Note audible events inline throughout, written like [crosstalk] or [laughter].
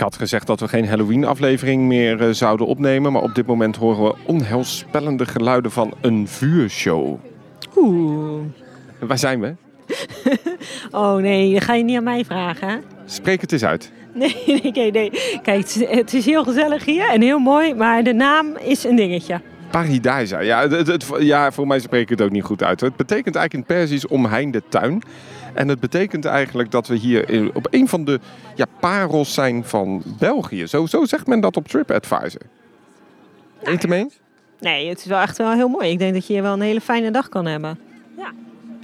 Ik had gezegd dat we geen Halloween-aflevering meer eh, zouden opnemen, maar op dit moment horen we onheilspellende geluiden van een vuurshow. Oeh. Waar zijn we? [laughs] Oh nee, dat ga je niet aan mij vragen. hè? Spreek het eens uit. [laughs] Nee, nee, nee. Kijk, het is, heel gezellig hier en heel mooi, maar de naam is een dingetje. Paradijsa. Ja, het, het- ja, voor mij spreek ik het ook niet goed uit. Het betekent eigenlijk in het Persisch omheinde tuin. En het betekent eigenlijk dat we hier in- op een van de ja, parels zijn van België. Zo, zo zegt men dat op TripAdvisor. Ermee eens? Nee, het is wel echt wel heel mooi. Ik denk dat je hier wel een hele fijne dag kan hebben.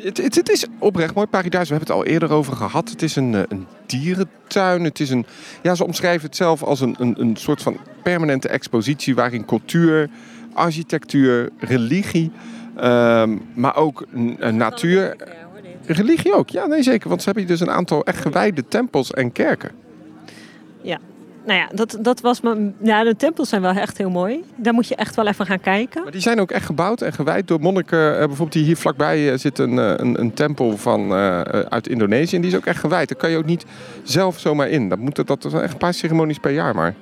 Het, het, het is oprecht mooi. Paradijs, we hebben het al eerder over gehad. Het is een, eh, een dierentuin. Het is een, ja, ze omschrijven het zelf als een, een, een soort van permanente expositie waarin cultuur, architectuur, religie, ehm, maar ook eh, natuur. Religie ook, ja, nee zeker. Want ze hebben hier dus een aantal echt gewijde tempels en kerken. Nou ja, dat, dat was me. Ja, de tempels zijn wel echt heel mooi. Daar moet je echt wel even gaan kijken. Maar die zijn ook echt gebouwd en gewijd door monniken. Eh, bijvoorbeeld hier, hier vlakbij eh, zit een, eh, een, een tempel van, uit Indonesië. En die is ook echt gewijd. Daar kan je ook niet zelf zomaar in. Dat, moet, dat zijn echt een paar ceremonies per jaar maar.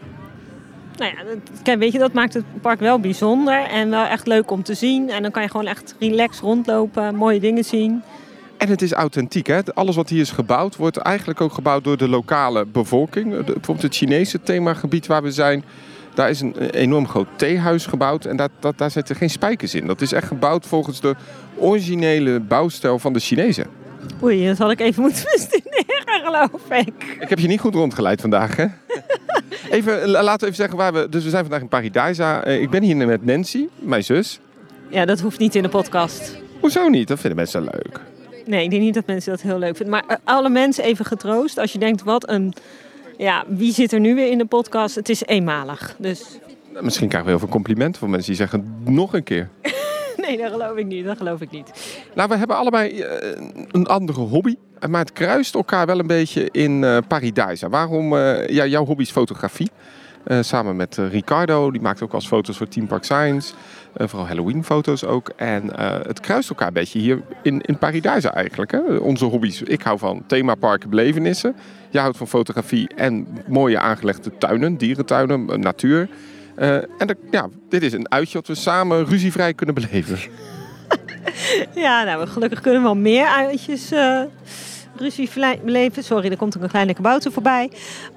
Nou ja, dat- kijk, weet je, dat maakt het park wel bijzonder en wel echt leuk om te zien. En dan kan je gewoon echt relaxed rondlopen, mooie dingen zien. En het is authentiek. Hè? Alles wat hier is gebouwd, wordt eigenlijk ook gebouwd door de lokale bevolking. De- bijvoorbeeld het Chinese themagebied waar we zijn. Daar is een enorm groot theehuis gebouwd. En dat, dat, daar zitten geen spijkers in. Dat is echt gebouwd volgens de originele bouwstijl van de Chinezen. Oei, dat had ik even moeten [laughs] bestuderen, geloof ik. Ik heb je niet goed rondgeleid vandaag, hè? [laughs] Even, laten we even zeggen waar we... Dus we zijn vandaag in Paradijsa. Eh, Ik ben hier met Nancy, mijn zus. Ja, dat hoeft niet in de podcast. Hoezo niet? Dat vinden mensen leuk. Nee, ik denk niet dat mensen dat heel leuk vinden. Maar eh, alle mensen even getroost. Als je denkt, wat een... Ja, wie zit er nu weer in de podcast? Het is eenmalig. Dus Nou, Misschien krijgen we heel veel complimenten van mensen die zeggen nog een keer. [laughs] nee, dat geloof ik niet. Dat geloof ik niet. Nou, we hebben allebei eh, een andere hobby. Maar het kruist elkaar wel een beetje in eh Paradijsa. Waarom? eh, ja, jouw hobby is fotografie. Eh, samen met eh, Ricardo. Die maakt ook als foto's voor Team Park Science. Vooral Halloween foto's ook. En eh, het kruist elkaar een beetje hier in, in eigenlijk. Hè? Onze hobby's. Ik hou van themaparken, belevenissen. Jij houdt van fotografie en mooie aangelegde tuinen. Dierentuinen, eh, natuur. Eh, en ja, dit is een uitje dat we samen ruzievrij kunnen beleven. [laughs] Ja, nou, gelukkig kunnen we wel meer uitjes ruzie beleven. Sorry, er komt ook een kleine kabouter voorbij.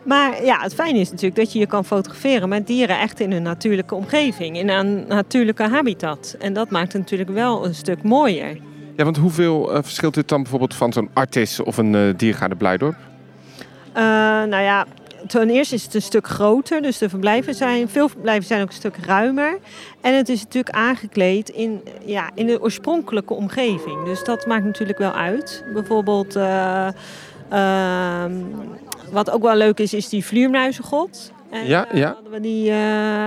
Maar ja, het fijne is natuurlijk dat je je kan fotograferen met dieren echt in hun natuurlijke omgeving. In een natuurlijke habitat. En dat maakt het natuurlijk wel een stuk mooier. Ja, want hoeveel eh, verschilt dit dan bijvoorbeeld van zo'n Artis of een eh Diergaarde Blijdorp? Eh, nou ja, ten eerste is het een stuk groter. Dus de verblijven zijn, veel verblijven zijn ook een stuk ruimer. En het is natuurlijk aangekleed in, ja, in de oorspronkelijke omgeving. Dus dat maakt natuurlijk wel uit. Bijvoorbeeld, eh, ehm, wat ook wel leuk is, is die vleermuizengod. En, Ja, eh, ja. hadden we die, eh,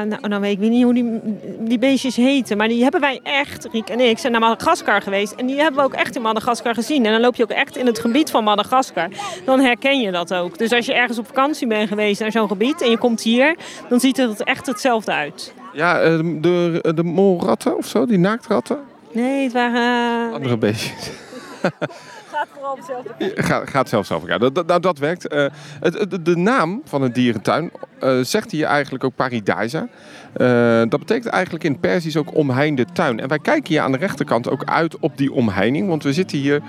nou, nou weet ik niet hoe die, die beestjes heten. Maar die hebben wij echt, Riek en ik, zijn naar Madagaskar geweest. En die hebben we ook echt in Madagaskar gezien. En dan loop je ook echt in het gebied van Madagaskar. Dan herken je dat ook. Dus als je ergens op vakantie bent geweest naar zo'n gebied en je komt hier, dan ziet het echt hetzelfde uit. Ja, eh, de, de molratten of zo, die naaktratten. Nee, het waren... Andere beestjes. [laughs] gaat vooral op. Ga, gaat zelf zelf elkaar. Dat, dat, nou, dat werkt. Eh, het, de naam van een dierentuin eh, zegt hier eigenlijk ook Paradijsa. Eh, dat betekent eigenlijk in het Persisch ook omheinde tuin. En wij kijken hier aan de rechterkant ook uit op die omheining. Want we zitten hier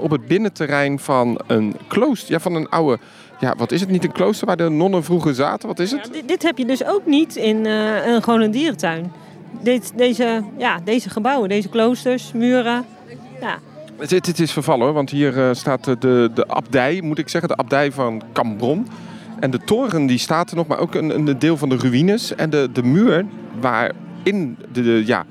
op het binnenterrein van een klooster. Ja, van een oude... Ja, wat is het? Niet een klooster waar de nonnen vroeger zaten? Wat is het? Ja, dit, dit heb je dus ook niet in een, gewoon een dierentuin. Dit, deze, ja, deze gebouwen, deze kloosters, muren. Ja, Het, het, is vervallen hoor, want hier eh, staat de, de, abdij, moet ik zeggen, de abdij van Cambron. En de toren die staat er nog, maar ook een, een deel van de ruïnes. En de, de muur waarin de, de, ja,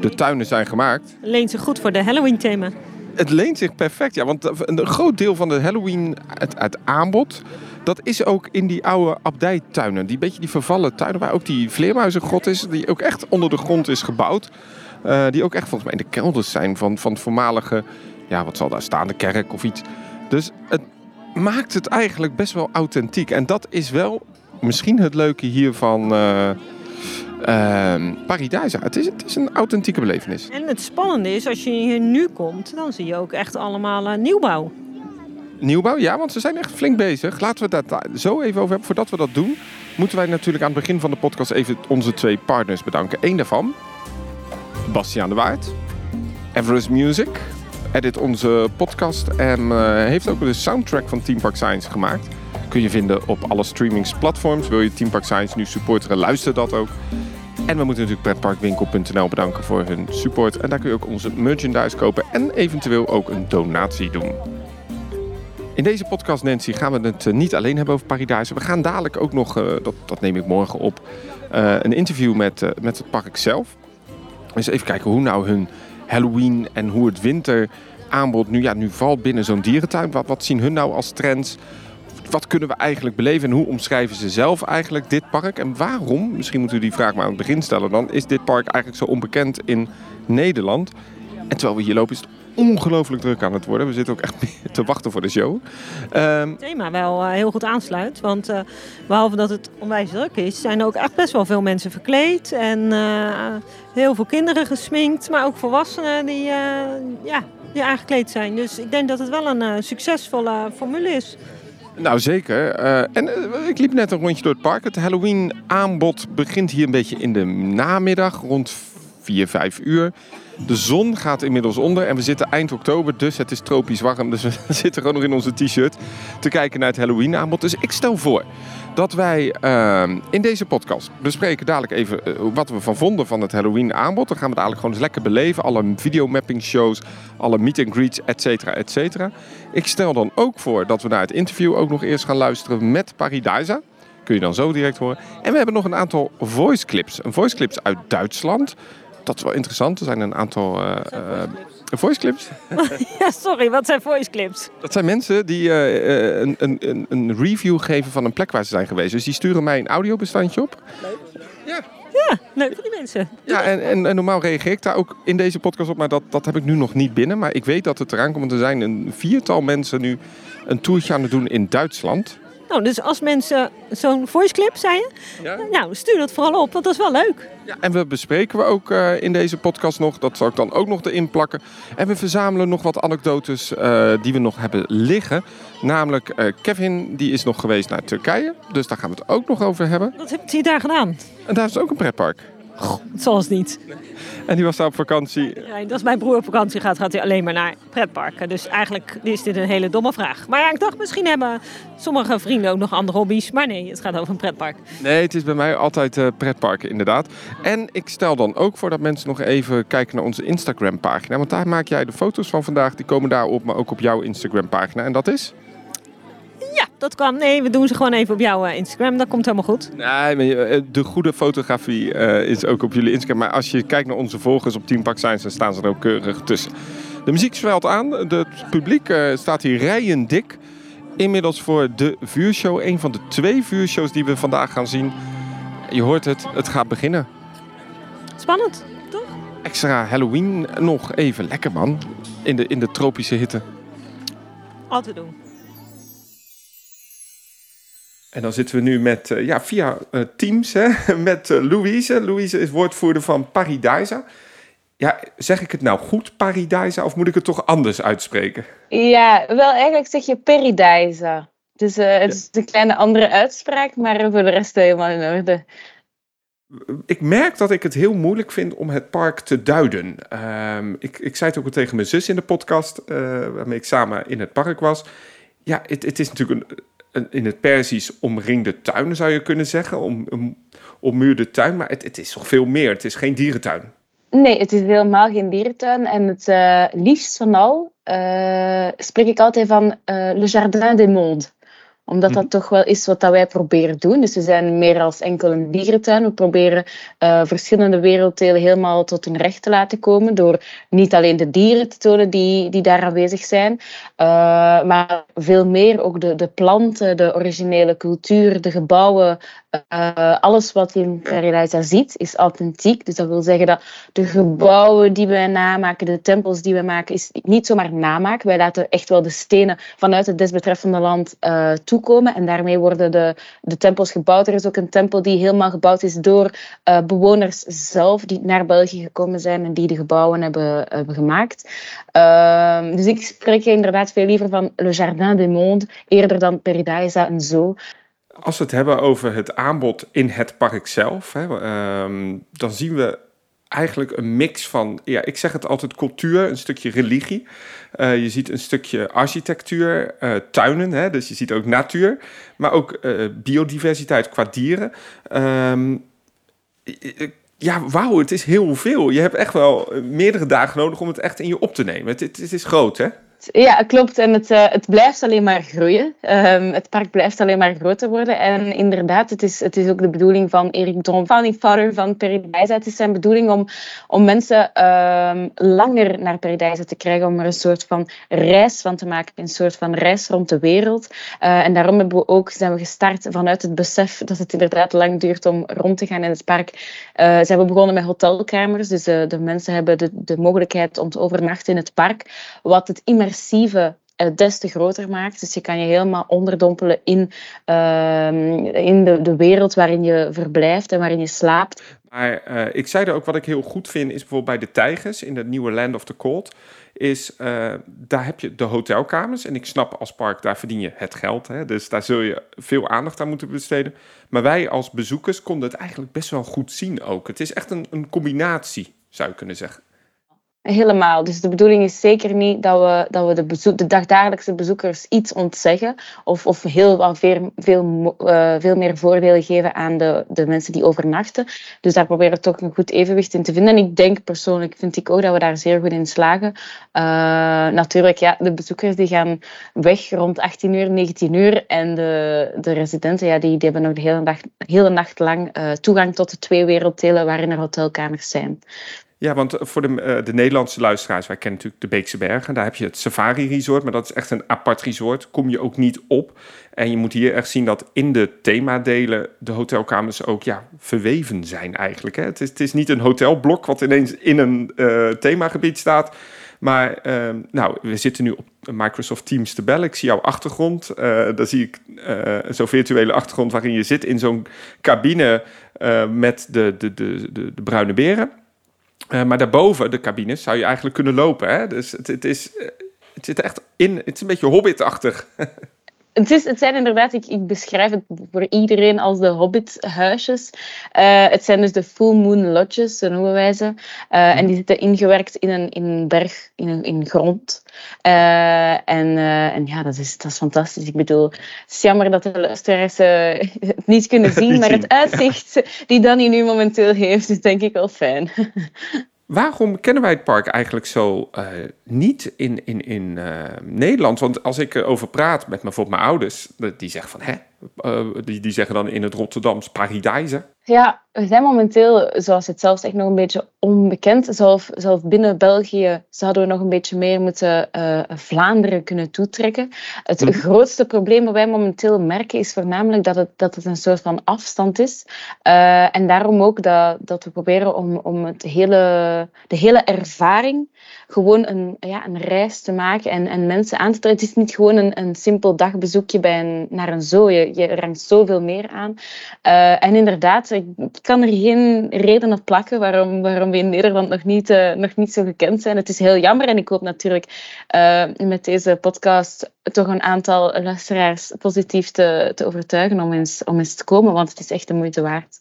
de tuinen zijn gemaakt. leent zich goed voor de Halloween thema. Het leent zich perfect, ja, want een groot deel van de Halloween, het, het aanbod, dat is ook in die oude abdijtuinen. Die beetje die vervallen tuinen waar ook die vleermuizengod is, die ook echt onder de grond is gebouwd. Eh, die ook echt volgens mij in de kelders zijn van, van voormalige, ja, wat zal daar staan, de kerk of iets. Dus het maakt het eigenlijk best wel authentiek. En dat is wel misschien het leuke hier van Paradijsa. Het is, het is een authentieke belevenis. En het spannende is, als je hier nu komt, dan zie je ook echt allemaal eh, nieuwbouw. nieuwbouw. Ja, want ze zijn echt flink bezig. Laten we daar zo even over hebben. Voordat we dat doen, moeten wij natuurlijk aan het begin van de podcast even onze twee partners bedanken. Eén daarvan, Bastiaan de Waard, Everest Music, edit onze podcast en uh, heeft ook de soundtrack van Team Park Science gemaakt. Kun je vinden op alle streamingsplatforms. Wil je Team Park Science nu supporteren, luister dat ook. En we moeten natuurlijk pretparkwinkel.nl bedanken voor hun support. En daar kun je ook onze merchandise kopen en eventueel ook een donatie doen. In deze podcast, Nancy, gaan we het eh, niet alleen hebben over Paradise. We gaan dadelijk ook nog, uh, dat, dat neem ik morgen op, een interview met, met het park zelf. Dus even kijken hoe nou hun Halloween en hoe het winteraanbod nu, ja, nu valt binnen zo'n dierentuin. Wat, wat zien hun nou als trends? Wat kunnen we eigenlijk beleven en hoe omschrijven ze zelf eigenlijk dit park? En waarom, misschien moeten we die vraag maar aan het begin stellen dan, is dit park eigenlijk zo onbekend in Nederland? En terwijl we hier lopen is het ongelooflijk druk aan het worden. We zitten ook echt [laughs] te wachten voor de show. Um, het thema wel uh, heel goed aansluit. Want uh, behalve dat het onwijs druk is, zijn er ook echt best wel veel mensen verkleed. En uh, heel veel kinderen gesminkt, maar ook volwassenen die, ja, die aangekleed zijn. Dus ik denk dat het wel een succesvolle formule is. Nou, zeker. Uh, en uh, ik liep net een rondje door het park. Het Halloween aanbod begint hier een beetje in de namiddag, rond 4, 5 uur. De zon gaat inmiddels onder en we zitten eind oktober, dus het is tropisch warm. Dus we [laughs] zitten gewoon nog in onze t-shirt te kijken naar het Halloween aanbod. Dus ik stel voor dat wij uh, in deze podcast bespreken dadelijk even uh, wat we van vonden van het Halloween aanbod. Dan gaan we dadelijk gewoon eens lekker beleven. Alle videomapping shows, alle meet and greets, et cetera, et cetera. Ik stel dan ook voor dat we naar het interview ook nog eerst gaan luisteren met Paradisa. Kun je dan zo direct horen. En we hebben nog een aantal voice clips. Een voice clips uit Duitsland dat is wel interessant. Er zijn een aantal uh, uh, voice clips. [laughs] ja, sorry, wat zijn voice clips? Dat zijn mensen die uh, een, een, een review geven van een plek waar ze zijn geweest. Dus die sturen mij een audiobestandje op. Leuk. Ja. Ja, leuk voor die mensen. Ja, en, en, en, normaal reageer ik daar ook in deze podcast op, maar dat, dat heb ik nu nog niet binnen. Maar ik weet dat het eraan komt, want er zijn een viertal mensen nu een toertje aan het doen in Duitsland. Nou, dus als mensen zo'n voice clip zei je, ja? nou stuur dat vooral op, want dat is wel leuk. Ja, en we bespreken we ook uh, in deze podcast nog, dat zal ik dan ook nog erin plakken. En we verzamelen nog wat anekdotes uh, die we nog hebben liggen. Namelijk uh, Kevin, die is nog geweest naar Turkije, dus daar gaan we het ook nog over hebben. Wat heeft hij daar gedaan? En daar is ook een pretpark. Goh, zoals niet. En die was daar op vakantie. Ja, als mijn broer op vakantie gaat, gaat hij alleen maar naar pretparken. Dus eigenlijk is dit een hele domme vraag. Maar ja, ik dacht, misschien hebben sommige vrienden ook nog andere hobby's. Maar nee, het gaat over een pretpark. Nee, het is bij mij altijd uh, pretparken, inderdaad. En ik stel dan ook voor dat mensen nog even kijken naar onze Instagram-pagina. Want daar maak jij de foto's van vandaag. Die komen daarop, maar ook op jouw Instagram-pagina. En dat is? Dat kan. Nee, we doen ze gewoon even op jouw Instagram. Dat komt helemaal goed. Nee, de goede fotografie uh, is ook op jullie Instagram. Maar als je kijkt naar onze volgers op Team Park Science, dan staan ze er ook keurig tussen. De muziek zwelt aan. Het publiek uh, staat hier rijen dik. Inmiddels voor de vuurshow. Een van de twee vuurshows die we vandaag gaan zien. Je hoort het, het gaat beginnen. Spannend, toch? Extra Halloween nog even. Lekker man. In de, in de tropische hitte. Altijd doen. En dan zitten we nu met, uh, ja, via uh, Teams hè, [laughs] met uh, Louise. Louise is woordvoerder van Paradisa. Ja, zeg ik het nou goed, Paradisa, of moet ik het toch anders uitspreken? Ja, wel eigenlijk zeg je Paradisa. Dus het is een kleine andere uitspraak, maar voor de rest helemaal in orde. Ik merk dat ik het heel moeilijk vind om het park te duiden. Um, ik, ik zei het ook al tegen mijn zus in de podcast, waarmee ik samen in het park was. Ja, het, het is natuurlijk een in het Persisch omringde tuin, zou je kunnen zeggen. Om, om, ommuurde tuin, maar het, het is toch veel meer. Het is geen dierentuin. Nee, het is helemaal geen dierentuin. En het uh, liefst van al uh, spreek ik altijd van uh, Le Jardin des Mondes omdat dat mhm. toch wel is wat dat wij proberen doen. Dus we zijn meer als enkel een dierentuin. We proberen uh, verschillende werelddelen helemaal tot hun recht te laten komen. Door niet alleen de dieren te tonen die, die daar aanwezig zijn. Uh, maar veel meer ook de, de planten, de originele cultuur, de gebouwen. Uh, alles wat je in Paradise ziet is authentiek. Dus dat wil zeggen dat de gebouwen die wij namaken, de tempels die wij maken, is niet zomaar namaak. Wij laten echt wel de stenen vanuit het desbetreffende land toe naartoe En daarmee worden de, de tempels gebouwd. Er is ook een tempel die helemaal gebouwd is door uh, bewoners zelf die naar België gekomen zijn en die de gebouwen hebben, hebben gemaakt. Uh, dus ik spreek inderdaad veel liever van Le Jardin des Mondes eerder dan Peridaisa en zo. Als we het hebben over het aanbod in het park zelf, hè, uh, dan zien we eigenlijk een mix van, ja, ik zeg het altijd cultuur, een stukje religie. Uh, je ziet een stukje architectuur, uh, tuinen, hè, dus je ziet ook natuur, maar ook uh, biodiversiteit qua dieren. Um, ja, wauw, het is heel veel. Je hebt echt wel meerdere dagen nodig om het echt in je op te nemen. Het, het, het is groot, hè? Ja, klopt. En het, uh, het blijft alleen maar groeien. Um, het park blijft alleen maar groter worden. En inderdaad, het is, het is ook de bedoeling van Erik Dron, founding father van Paradise. Het is zijn bedoeling om, om mensen um, langer naar Paradise te krijgen, om er een soort van reis van te maken, een soort van reis rond de wereld. Uh, en daarom hebben we ook, zijn we gestart vanuit het besef dat het inderdaad lang duurt om rond te gaan in het park. Uh, zijn we begonnen met hotelkamers, dus de mensen hebben de, de mogelijkheid om te overnachten in het park, wat het immer immersieve uh, des te groter maakt. Dus je kan je helemaal onderdompelen in, uh, in de, de wereld waarin je verblijft en waarin je slaapt. Maar uh, ik zei er ook wat ik heel goed vind, is bijvoorbeeld bij de Tijgers in het nieuwe Land of the Cold. Is uh, daar heb je de hotelkamers. En ik snap als park, daar verdien je het geld. Hè? Dus daar zul je veel aandacht aan moeten besteden. Maar wij als bezoekers konden het eigenlijk best wel goed zien ook. Het is echt een, een combinatie, zou je kunnen zeggen. Helemaal. Dus de bedoeling is zeker niet dat we, dat we de, de dagdagelijkse bezoekers iets ontzeggen of, of heel veel, veel, uh, veel meer voordelen geven aan de, de mensen die overnachten. Dus daar proberen we toch een goed evenwicht in te vinden. En ik denk persoonlijk, vind ik ook dat we daar zeer goed in slagen. Uh, natuurlijk, ja, de bezoekers die gaan weg rond 18 uur, 19 uur. En de, de residenten, ja, die, die hebben nog de hele, dag, hele nacht lang uh, toegang tot de twee werelddelen waarin er hotelkamers zijn. Ja, want voor de, uh, de Nederlandse luisteraars, wij kennen natuurlijk de Beekse Bergen. Daar heb je het Safari Resort, maar dat is echt een apart resort. Kom je ook niet op. En je moet hier echt zien dat in de themadelen de hotelkamers ook ja, verweven zijn eigenlijk. Hè? Het, is, het is niet een hotelblok wat ineens in een uh, themagebied staat. Maar uh, nou, we zitten nu op Microsoft Teams te bellen. Ik zie jouw achtergrond. Uh, daar zie ik zo'n virtuele achtergrond waarin je zit in zo'n cabine met de, de, de, de, de bruine beren. Uh, maar daarboven, de cabines, zou je eigenlijk kunnen lopen. Hè? Dus het, het, is, eh, het zit echt in. Het is een beetje hobbitachtig. [laughs] Het, is, het zijn inderdaad, ik, ik beschrijf het voor iedereen als de hobbithuisjes. Uh, het zijn dus de full moon lodges, zo noemen wij ze. Uh, en die zitten ingewerkt in een, in een berg, in een in grond. Uh, en, en ja, dat is, dat is fantastisch. Ik bedoel, het is jammer dat de luisteraars het niet kunnen [laughs] zien, maar het uitzicht die Danny nu momenteel heeft, is denk ik wel fijn. [laughs] Waarom kennen wij het park eigenlijk zo uh, niet in, in, in uh, Nederland? Want als ik erover praat met bijvoorbeeld mijn ouders, die zeggen van hè, uh, die, die zeggen dan in het Rotterdams Paradise. Ja, we zijn momenteel, zoals het zelfs echt nog een beetje onbekend. Zelf, zelf binnen België zouden we nog een beetje meer moeten uh, Vlaanderen kunnen toetrekken. Het mm. grootste probleem dat wij momenteel merken is voornamelijk dat het, dat het een soort van afstand is. Uh, en daarom ook dat, dat we proberen om, om het hele, de hele ervaring gewoon een, ja, een reis te maken en, en mensen aan te trekken. Het is niet gewoon een, een simpel dagbezoekje bij een, naar een zoo. Je, je rangt zoveel meer aan. Uh, en inderdaad, ik kan er geen reden op plakken waarom, waarom we in Nederland nog niet, uh, nog niet zo gekend zijn. Het is heel jammer en ik hoop natuurlijk uh, met deze podcast toch een aantal luisteraars positief te, te overtuigen om eens, om eens te komen, want het is echt de moeite waard.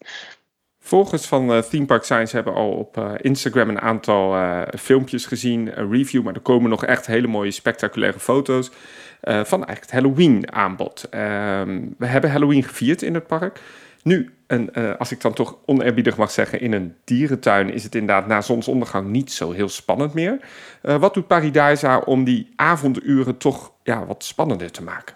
Volgers van uh, Theme Park Science hebben al op Instagram een aantal filmpjes gezien, een review, maar er komen nog echt hele mooie spectaculaire foto's van eigenlijk het Halloween aanbod. Ehm, we hebben Halloween gevierd in het park. Nu, en, als ik dan toch oneerbiedig mag zeggen, in een dierentuin is het inderdaad na zonsondergang niet zo heel spannend meer. wat doet Paradisa om die avonduren toch ja, wat spannender te maken?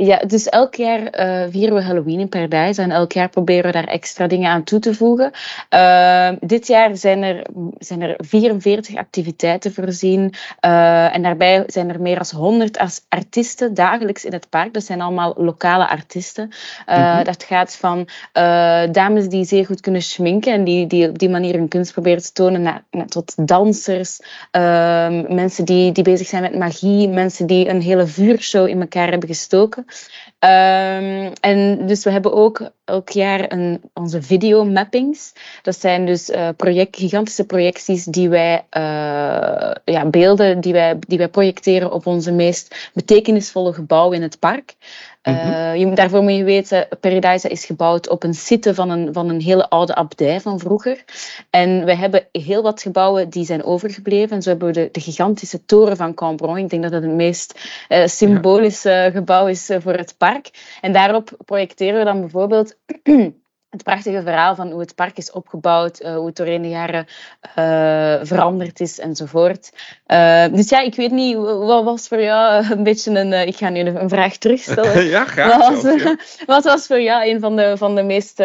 Ja, dus elk jaar uh, vieren we Halloween in Paradise en elk jaar proberen we daar extra dingen aan toe te voegen. Uh, dit jaar zijn er, zijn er 44 activiteiten voorzien uh, en daarbij zijn er meer dan 100 artiesten dagelijks in het park. Dat zijn allemaal lokale artiesten. Mm-hmm. Dat gaat van dames die zeer goed kunnen schminken en die, die op die manier hun kunst proberen te tonen, naar, naar tot dansers, ehm, mensen die, die bezig zijn met magie, mensen die een hele vuurshow in elkaar hebben gestoken. Ehm, en dus we hebben ook elk jaar een, onze videomappings. Dat zijn dus uh, project, gigantische projecties die wij, uh, ja, beelden die wij, die wij projecteren op onze meest betekenisvolle gebouwen in het park. Je, daarvoor moet je weten, Paradise is gebouwd op een site van een, van een hele oude abdij van vroeger. En we hebben heel wat gebouwen die zijn overgebleven. En zo hebben we de, gigantische toren van Cambron. Ik denk dat dat het meest uh, symbolische gebouw is voor het park. En daarop projecteren we dan bijvoorbeeld [clears throat] het prachtige verhaal van hoe het park is opgebouwd, uh, hoe het doorheen de jaren uh, veranderd is enzovoort. Uh, dus ja, ik weet niet, wat was voor jou een beetje een... ik ga nu een vraag terugstellen. [laughs] ja, graag. Wat was, [laughs] wat was voor jou een van de, van de meest,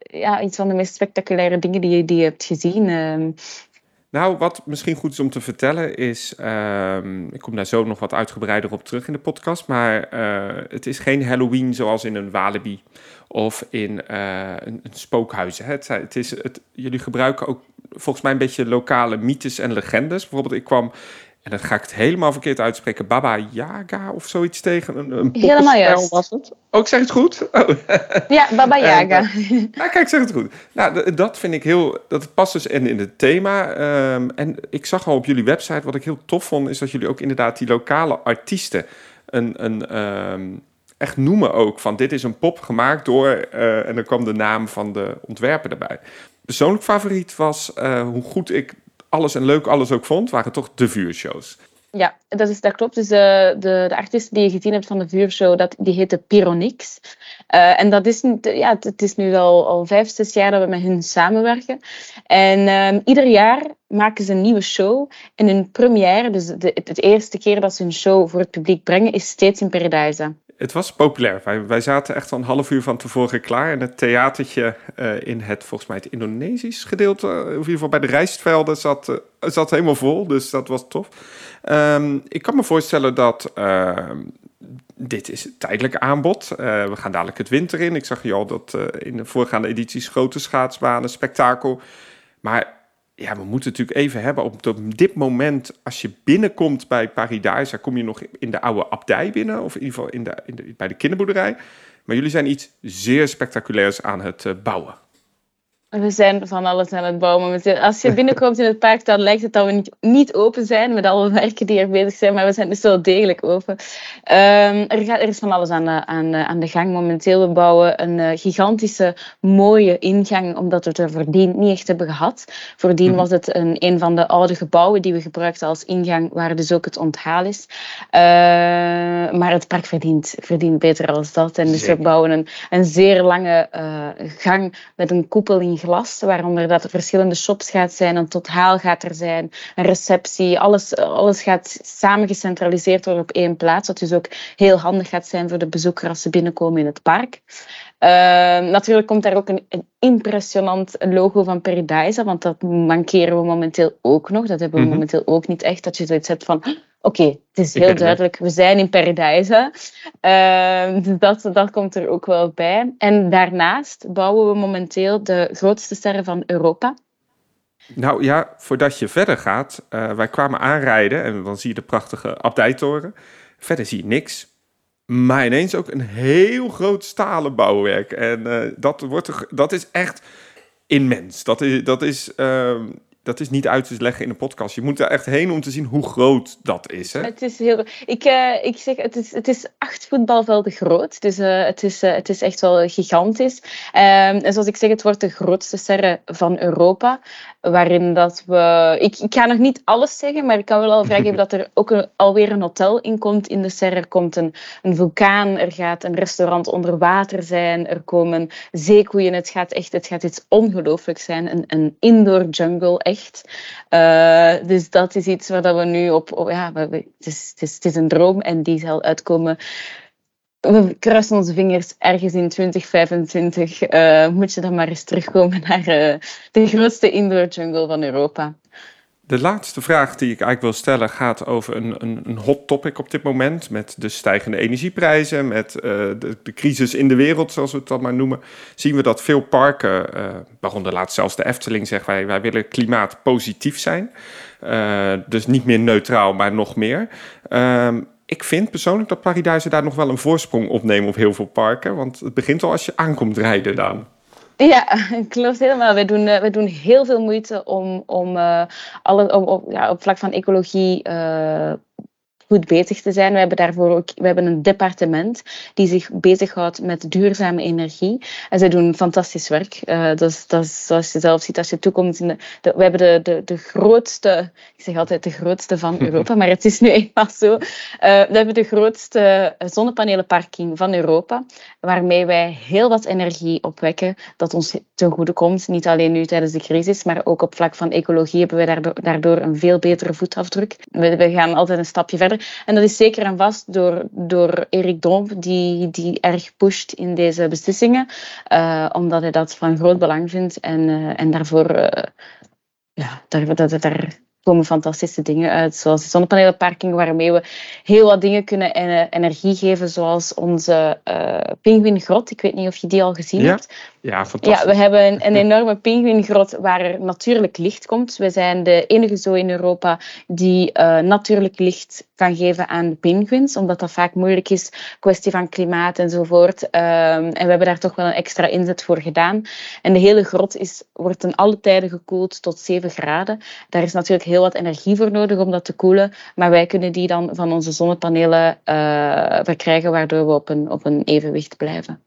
ja, iets van de meest spectaculaire dingen die je, die je hebt gezien? Ehm, nou, wat misschien goed is om te vertellen is, um, ik kom daar zo nog wat uitgebreider op terug in de podcast, maar uh, het is geen Halloween zoals in een Walibi of in uh, een, een, spookhuis. Hè. Het, het, is, het, jullie gebruiken ook volgens mij een beetje lokale mythes en legendes. Bijvoorbeeld, ik kwam en dan ga ik het helemaal verkeerd uitspreken. Baba Yaga of zoiets tegen. Een, een helemaal juist. was het. Oh, ik zeg het goed? Oh. Ja, Baba Yaga. ja, kijk, ik zeg het goed. Nou, dat vind ik heel... Dat past dus in, in het thema. Um, en ik zag al op jullie website, wat ik heel tof vond... is dat jullie ook inderdaad die lokale artiesten... een, een um, echt noemen ook van dit is een pop gemaakt door... Uh, en dan kwam de naam van de ontwerper erbij. Persoonlijk favoriet was uh, hoe goed ik alles en leuk alles ook vond, waren toch de vuurshows. Ja, dat, is, dat klopt. Dus de, de, de artiest die je gezien hebt van de vuurshow, dat, die heette Pyronix. Uh, en dat is, ja, het is nu al, al vijf, zes jaar dat we met hen samenwerken. En uh, ieder jaar maken ze een nieuwe show. En hun première, dus de, het, eerste keer dat ze een show voor het publiek brengen, is steeds in Paradise het was populair. Wij, zaten echt al een half uur van tevoren klaar. En het theatertje uh, in het, volgens mij, het Indonesisch gedeelte, of in ieder geval bij de rijstvelden, zat, uh, zat helemaal vol. Dus dat was tof. Um, ik kan me voorstellen dat uh, dit is tijdelijk aanbod. Uh, we gaan dadelijk het winter in. Ik zag je al dat in de voorgaande edities grote schaatsbanen, spektakel. Maar ja, we moeten natuurlijk even hebben op, dit moment, als je binnenkomt bij Paradise, kom je nog in de oude abdij binnen, of in ieder geval in de, in de, bij de kinderboerderij. Maar jullie zijn iets zeer spectaculairs aan het uh, bouwen. We zijn van alles aan het bouwen. Als je [laughs] binnenkomt in het park, dan lijkt het dat we niet, niet open zijn met alle werken die er bezig zijn, maar we zijn dus wel degelijk open. Um, er, gaat, er, is van alles aan de, aan, aan de gang momenteel. We bouwen een uh, gigantische, mooie ingang, omdat we het er voordien niet echt hebben gehad. Voordien mhm. was het een, een van de oude gebouwen die we gebruikten als ingang, waar dus ook het onthaal is. Uh, maar het park verdient, verdient beter als dat. En dus we bouwen een, een zeer lange uh, gang met een koepel in glas, waaronder dat er verschillende shops gaat zijn, een totaal gaat er zijn, een receptie, alles, alles gaat samen gecentraliseerd worden op één plaats, wat dus ook heel handig gaat zijn voor de bezoeker als ze binnenkomen in het park. Uh, natuurlijk komt daar ook een, een, impressionant logo van Paradise, want dat mankeren we momenteel ook nog. Dat hebben we mhm. momenteel ook niet echt, dat je zoiets hebt van oké, okay, het is heel duidelijk, we zijn in Paradise. Uh, dus dat, dat komt er ook wel bij. En daarnaast bouwen we momenteel de grootste sterren van Europa. Nou ja, voordat je verder gaat, uh, wij kwamen aanrijden en dan zie je de prachtige abdijtoren. Verder zie je niks. Maar ineens ook een heel groot stalen bouwwerk. En uh, dat, wordt, dat is echt immens. Dat is, dat is uh, dat is niet uit te leggen in een podcast. Je moet er echt heen om te zien hoe groot dat is. Hè? Het is heel. Ik, uh, ik zeg, het is, het is acht voetbalvelden groot. Dus uh, het, is, uh, het is echt wel gigantisch. Um, en zoals ik zeg, het wordt de grootste serre van Europa. Waarin dat we. Ik, ik ga nog niet alles zeggen, maar ik kan wel al vrijgeven [laughs] dat er ook een, alweer een hotel in komt in de serre. Er komt een, een vulkaan, er gaat een restaurant onder water zijn, er komen zeekoeien. Het gaat echt het gaat iets ongelooflijks zijn. Een, een indoor jungle Uh, dus dat is iets waar we nu op... ja, het, is, het, is, het is een droom en die zal uitkomen we kruisen onze vingers ergens in 2025. Uh, moet je dan maar eens terugkomen naar uh, de grootste indoor jungle van Europa. De laatste vraag die ik eigenlijk wil stellen gaat over een, een, een hot topic op dit moment. Met de stijgende energieprijzen, met uh, de, de, crisis in de wereld, zoals we het dan maar noemen. Zien we dat veel parken, uh, waaronder laatst zelfs de Efteling, zegt wij, wij willen klimaatpositief zijn. Uh, dus niet meer neutraal, maar nog meer. Ehm, ik vind persoonlijk dat Paradise daar nog wel een voorsprong op nemen op heel veel parken. Want het begint al als je aankomt rijden dan. Ja, [laughs] klopt helemaal. We doen, uh, we doen heel veel moeite om, om, uh, alle, om, op, ja, op vlak van ecologie uh, goed bezig te zijn. We hebben daarvoor ook we hebben een departement die zich bezighoudt met duurzame energie. En zij doen fantastisch werk. Uh, dat, is, dat is, zoals je zelf ziet als je toekomt. In de, de, we hebben de, de, de grootste, ik zeg altijd de grootste van [laughs] Europa, maar het is nu eenmaal zo. Uh, we hebben de grootste zonnepanelenparking van Europa, waarmee wij heel wat energie opwekken dat ons ten goede komt. Niet alleen nu tijdens de crisis, maar ook op vlak van ecologie hebben we daardoor, daardoor een veel betere voetafdruk. We, we gaan altijd een stapje verder. En dat is zeker en vast door, door Erik Domp, die, die erg pusht in deze beslissingen, uh, omdat hij dat van groot belang vindt en, uh, en daarvoor, uh, ja, daar, dat, daar komen fantastische dingen uit, zoals de zonnepanelenparking, waarmee we heel wat dingen kunnen energie geven, zoals onze pinguïngrot. Ik weet niet of je die al gezien ja? hebt. Ja, fantastisch. Ja, we hebben een, een enorme pinguïngrot waar er natuurlijk licht komt. We zijn de enige zo in Europa die uh, natuurlijk licht kan geven aan de pinguïns, omdat dat vaak moeilijk is, kwestie van klimaat enzovoort. Um, en we hebben daar toch wel een extra inzet voor gedaan. En de hele grot is, wordt ten alle tijden gekoeld tot 7 graden. Daar is natuurlijk heel wat energie voor nodig om dat te koelen, maar wij kunnen die dan van onze zonnepanelen uh, verkrijgen, waardoor we op een, op een evenwicht blijven.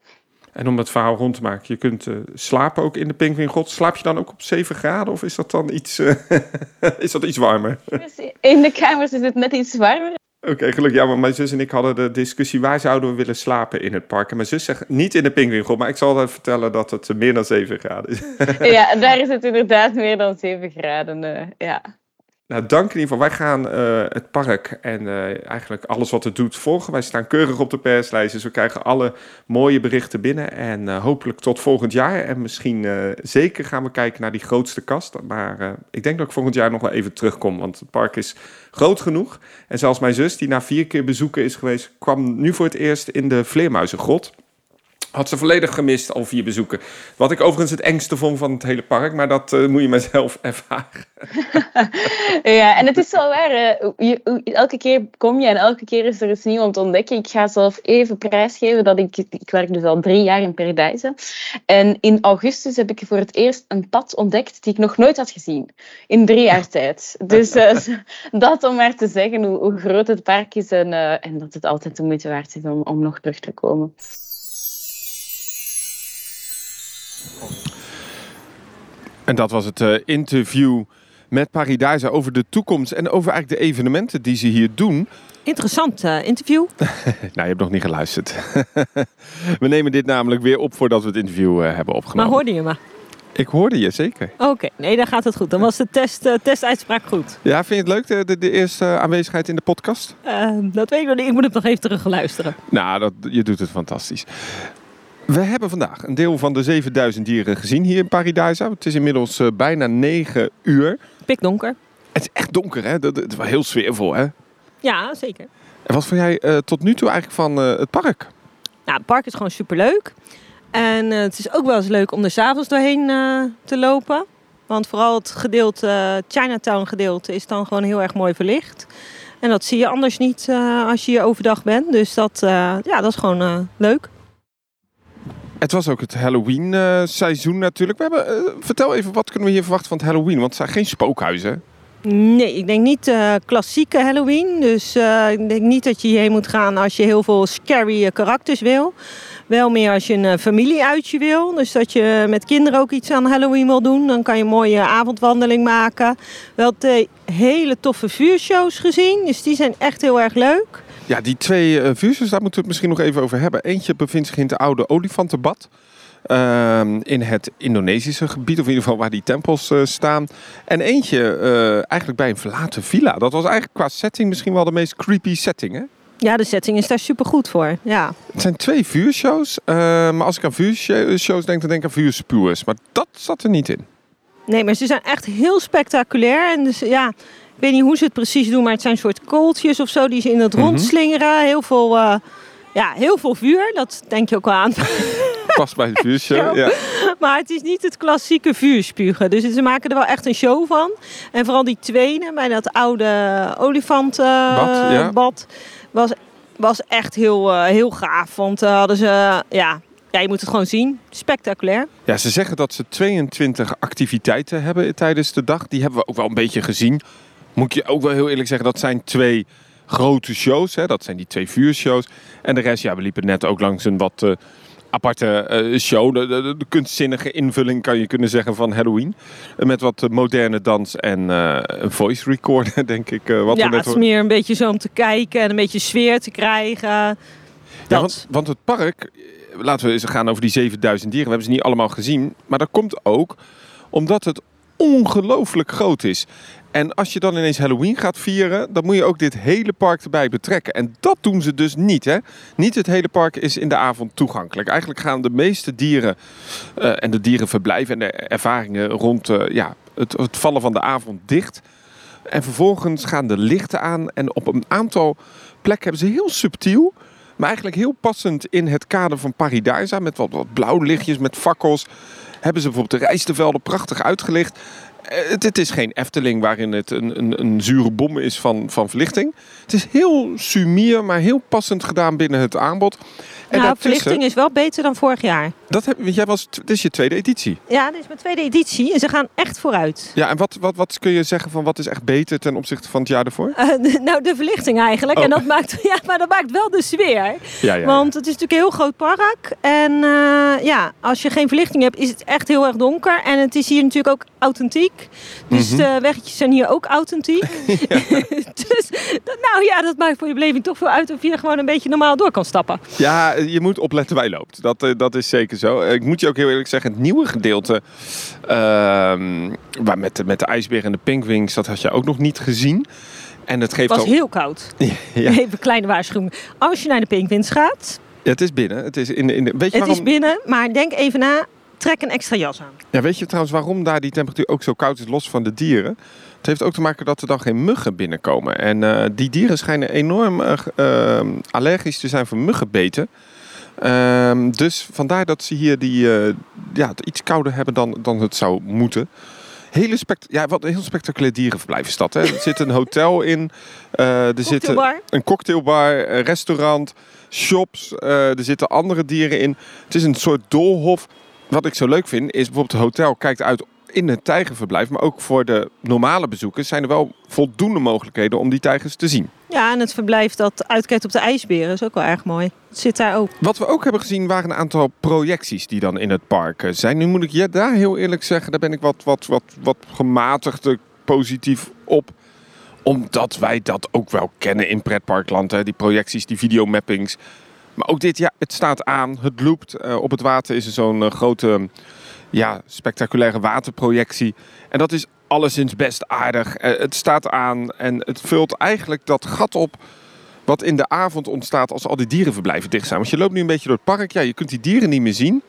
En om het verhaal rond te maken, je kunt uh, slapen ook in de Pinguïngrot. Slaap je dan ook op 7 graden of is dat dan iets, uh, [laughs] is dat iets warmer? In de kamers is het net iets warmer. Oké, okay, gelukkig. Ja, maar mijn zus en ik hadden de discussie... waar zouden we willen slapen in het park? En mijn zus zegt niet in de Pinguïngrot... maar ik zal haar vertellen dat het meer dan 7 graden is. ja, daar is het inderdaad meer dan 7 graden, uh, ja. Nou, dank in ieder geval. Wij gaan uh, het park en uh, eigenlijk alles wat het doet volgen. Wij staan keurig op de perslijst, dus we krijgen alle mooie berichten binnen. En uh, hopelijk tot volgend jaar. En misschien zeker gaan we kijken naar die grootste kast. Maar ik denk dat ik volgend jaar nog wel even terugkom, want het park is groot genoeg. En zelfs mijn zus, die na vier keer bezoeken is geweest, kwam nu voor het eerst in de Vleermuizengrot. Had ze volledig gemist, al vier bezoeken. Wat ik overigens het engste vond van het hele park, maar dat uh, moet je maar zelf [laughs] ervaren. [laughs] ja, en het is wel waar. Uh, je, elke keer kom je en elke keer is er iets nieuws om te ontdekken. Ik ga zelf even prijsgeven dat ik, ik werk dus al drie jaar in Paradise. En in augustus heb ik voor het eerst een pad ontdekt die ik nog nooit had gezien. In drie jaar [laughs] tijd. Dus uh, dat om maar te zeggen hoe, hoe groot het park is en, en dat het altijd de moeite waard is om, om nog terug te komen. En dat was het uh, interview met Paradise over de toekomst en over eigenlijk de evenementen die ze hier doen. Interessant uh, interview. [laughs] nou, je hebt nog niet geluisterd. [laughs] we nemen dit namelijk weer op voordat we het interview uh, hebben opgenomen. Maar hoorde je me? Ik hoorde je zeker. Oké, okay. nee, dan gaat het goed. Dan was de test, uh, testuitspraak goed. Ja, vind je het leuk, de, de, de eerste aanwezigheid in de podcast? dat weet ik nog niet. Ik moet het nog even terug luisteren. Nou, dat, je doet het fantastisch. We hebben vandaag een deel van de 7000 dieren gezien hier in Paradise. Het is inmiddels uh, bijna 9 uur. Pikdonker. Het is echt donker, hè? Het is wel heel sfeervol, hè? Ja, zeker. En wat vond jij uh, tot nu toe eigenlijk van uh, het park? Nou, het park is gewoon superleuk. En het is ook wel eens leuk om er s'avonds doorheen te lopen. Want vooral het gedeelte, Chinatown gedeelte, is dan gewoon heel erg mooi verlicht. En dat zie je anders niet als je hier overdag bent. Dus dat, ja, dat is gewoon leuk. Het was ook het Halloween uh, seizoen natuurlijk. We hebben, uh, vertel even, wat kunnen we hier verwachten van het Halloween? Want het zijn geen spookhuizen. Nee, ik denk niet uh, klassieke Halloween. Dus ik denk niet dat je hierheen moet gaan als je heel veel scary karakters wil. Wel meer als je een familieuitje wil. Dus dat je met kinderen ook iets aan Halloween wil doen. Dan kan je een mooie avondwandeling maken. Wel twee hele toffe vuurshows gezien. Dus die zijn echt heel erg leuk. Ja, die twee uh, vuurshows, daar moeten we het misschien nog even over hebben. Eentje bevindt zich in het oude olifantenbad. Uh, in het Indonesische gebied, of in ieder geval waar die tempels uh, staan. En eentje uh, eigenlijk bij een verlaten villa. Dat was eigenlijk qua setting misschien wel de meest creepy setting, hè? Ja, de setting is daar super goed voor. Ja. Het zijn twee vuurshows. maar als ik aan vuurshows denk, dan denk ik aan vuurspuwers. Maar dat zat er niet in. Nee, maar ze zijn echt heel spectaculair. En dus ja, ik weet niet hoe ze het precies doen, maar het zijn soort kooltjes of zo die ze in het rond slingeren. Heel veel, uh, ja, heel veel vuur, dat denk je ook wel aan. Pas bij het vuurshow, [laughs] ja. Maar het is niet het klassieke vuurspugen. Dus ze maken er wel echt een show van. En vooral die tweede bij dat oude olifantenbad Bad, ja. was, was echt heel, eh, heel gaaf. Want hadden ze, ja, ja, je moet het gewoon zien. Spectaculair. Ja, ze zeggen dat ze 22 activiteiten hebben tijdens de dag. Die hebben we ook wel een beetje gezien. Moet je ook wel heel eerlijk zeggen, dat zijn twee grote shows. Hè? Dat zijn die twee vuurshows. En de rest, ja, we liepen net ook langs een wat uh, aparte uh, show. De, de, de, kunstzinnige invulling kan je kunnen zeggen van Halloween. Uh, met wat moderne dans en een voice recorder, [laughs] denk ik. wat ja, we net het is meer een beetje zo om te kijken en een beetje sfeer te krijgen. Ja, want, want het park, laten we eens gaan over die 7000 dieren. We hebben ze niet allemaal gezien. Maar dat komt ook omdat het ongelooflijk groot is. En als je dan ineens Halloween gaat vieren, dan moet je ook dit hele park erbij betrekken. En dat doen ze dus niet. Hè? Niet het hele park is in de avond toegankelijk. Eigenlijk gaan de meeste dieren uh, en de dierenverblijven en de ervaringen rond uh, ja, het, het vallen van de avond dicht. En vervolgens gaan de lichten aan. En op een aantal plekken hebben ze heel subtiel, maar eigenlijk heel passend in het kader van Paradisa. Met wat, wat blauw lichtjes, met fakkels. Hebben ze bijvoorbeeld de rijstevelden prachtig uitgelicht. Het, het, is geen Efteling waarin het een, een, een, zure bom is van, van verlichting. Het is heel sumier, maar heel passend gedaan binnen het aanbod. En nou, verlichting is wel beter dan vorig jaar. Dat heb, jij was, dit is je tweede editie. Ja, dit is mijn tweede editie en ze gaan echt vooruit. Ja, en wat, wat, wat kun je zeggen van wat is echt beter ten opzichte van het jaar ervoor? Uh, nou, de verlichting eigenlijk. Oh. En dat [laughs] maakt, ja, maar dat maakt wel de sfeer. Ja, ja, Want het is natuurlijk een heel groot park. En uh, ja, als je geen verlichting hebt, is het echt heel erg donker. En het is hier natuurlijk ook authentiek. Dus Mhm. de weggetjes zijn hier ook authentiek. [laughs] [laughs] dus dat, nou ja, dat maakt voor je beleving toch veel uit of je gewoon een beetje normaal door kan stappen. Ja, je moet opletten waar je loopt. Dat, uh, dat is zeker zo. Ik moet je ook heel eerlijk zeggen, het nieuwe gedeelte uh, waar met, met de ijsbeer en de pinkwings, dat had je ook nog niet gezien. En het geeft Het was al... heel koud. [laughs] Ja. [laughs] Even een kleine waarschuwing. Als je naar de Pinkwins gaat, Ja, het is binnen. Het is, in, de- in de, weet, je het waarom, is binnen, maar denk even na. Trek een extra jas aan. ja, weet je trouwens waarom daar die temperatuur ook zo koud is, los van de dieren? Het heeft ook te maken dat er dan geen muggen binnenkomen. En eh, die dieren schijnen enorm eh, eh, allergisch te zijn voor muggenbeten. Ehm, dus vandaar dat ze hier die, eh, ja, het iets kouder hebben dan, dan het zou moeten. Hele spect ja, wat een heel spectaculair dierenverblijf is dat. Hè? Er zit een [laughs] hotel in. eh, er zit een cocktailbar, een restaurant, shops. eh, er zitten andere dieren in. Het is een soort doolhof. Wat ik zo leuk vind is bijvoorbeeld het hotel kijkt uit in het tijgerverblijf. Maar ook voor de normale bezoekers zijn er wel voldoende mogelijkheden om die tijgers te zien. Ja, en het verblijf dat uitkijkt op de ijsberen is ook wel erg mooi. Het zit daar ook. Wat we ook hebben gezien waren een aantal projecties die dan in het park eh, zijn. Nu moet ik je daar heel eerlijk zeggen, daar ben ik wat, wat, wat, wat gematigd positief op. Omdat wij dat ook wel kennen in pretparkland. Hè? Die projecties, die videomappings. Maar ook dit, ja, het staat aan, het loopt. Eh, op het water is er zo'n eh, grote, ja, spectaculaire waterprojectie. En dat is alleszins best aardig. Eh, het staat aan en het vult eigenlijk dat gat op wat in de avond ontstaat als al die dierenverblijven dicht zijn. Want je loopt nu een beetje door het park, ja, je kunt die dieren niet meer zien.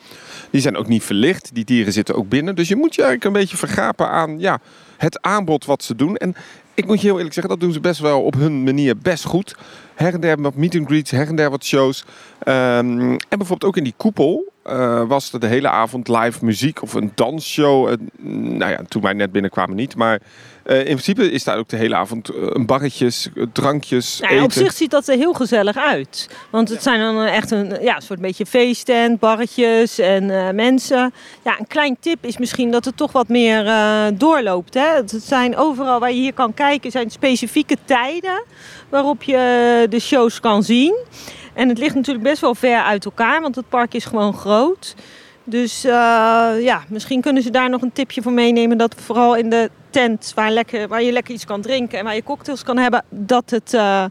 Die zijn ook niet verlicht, die dieren zitten ook binnen. Dus je moet je eigenlijk een beetje vergapen aan ja, het aanbod wat ze doen. En ik moet je heel eerlijk zeggen, dat doen ze best wel op hun manier best goed. Her en der wat meet and greets, her en der wat shows. Ehm, en bijvoorbeeld ook in die koepel uh, was er de hele avond live muziek of een dansshow. Uh, nou ja, toen wij net binnenkwamen niet. Maar in principe is daar ook de hele avond een barretjes, drankjes, nou Op zich ziet dat er heel gezellig uit. Want het zijn dan echt een ja, soort beetje feesttent, barretjes en mensen. Ja, een klein tip is misschien dat het toch wat meer doorloopt. Hè? Het zijn overal waar je hier kan kijken, zijn specifieke tijden waarop je de shows kan zien. En het ligt natuurlijk best wel ver uit elkaar, want het park is gewoon groot. Dus uh, ja, misschien kunnen ze daar nog een tipje voor meenemen. Dat vooral in de waar, lekker, waar je lekker iets kan drinken en waar je cocktails kan hebben, dat het uh,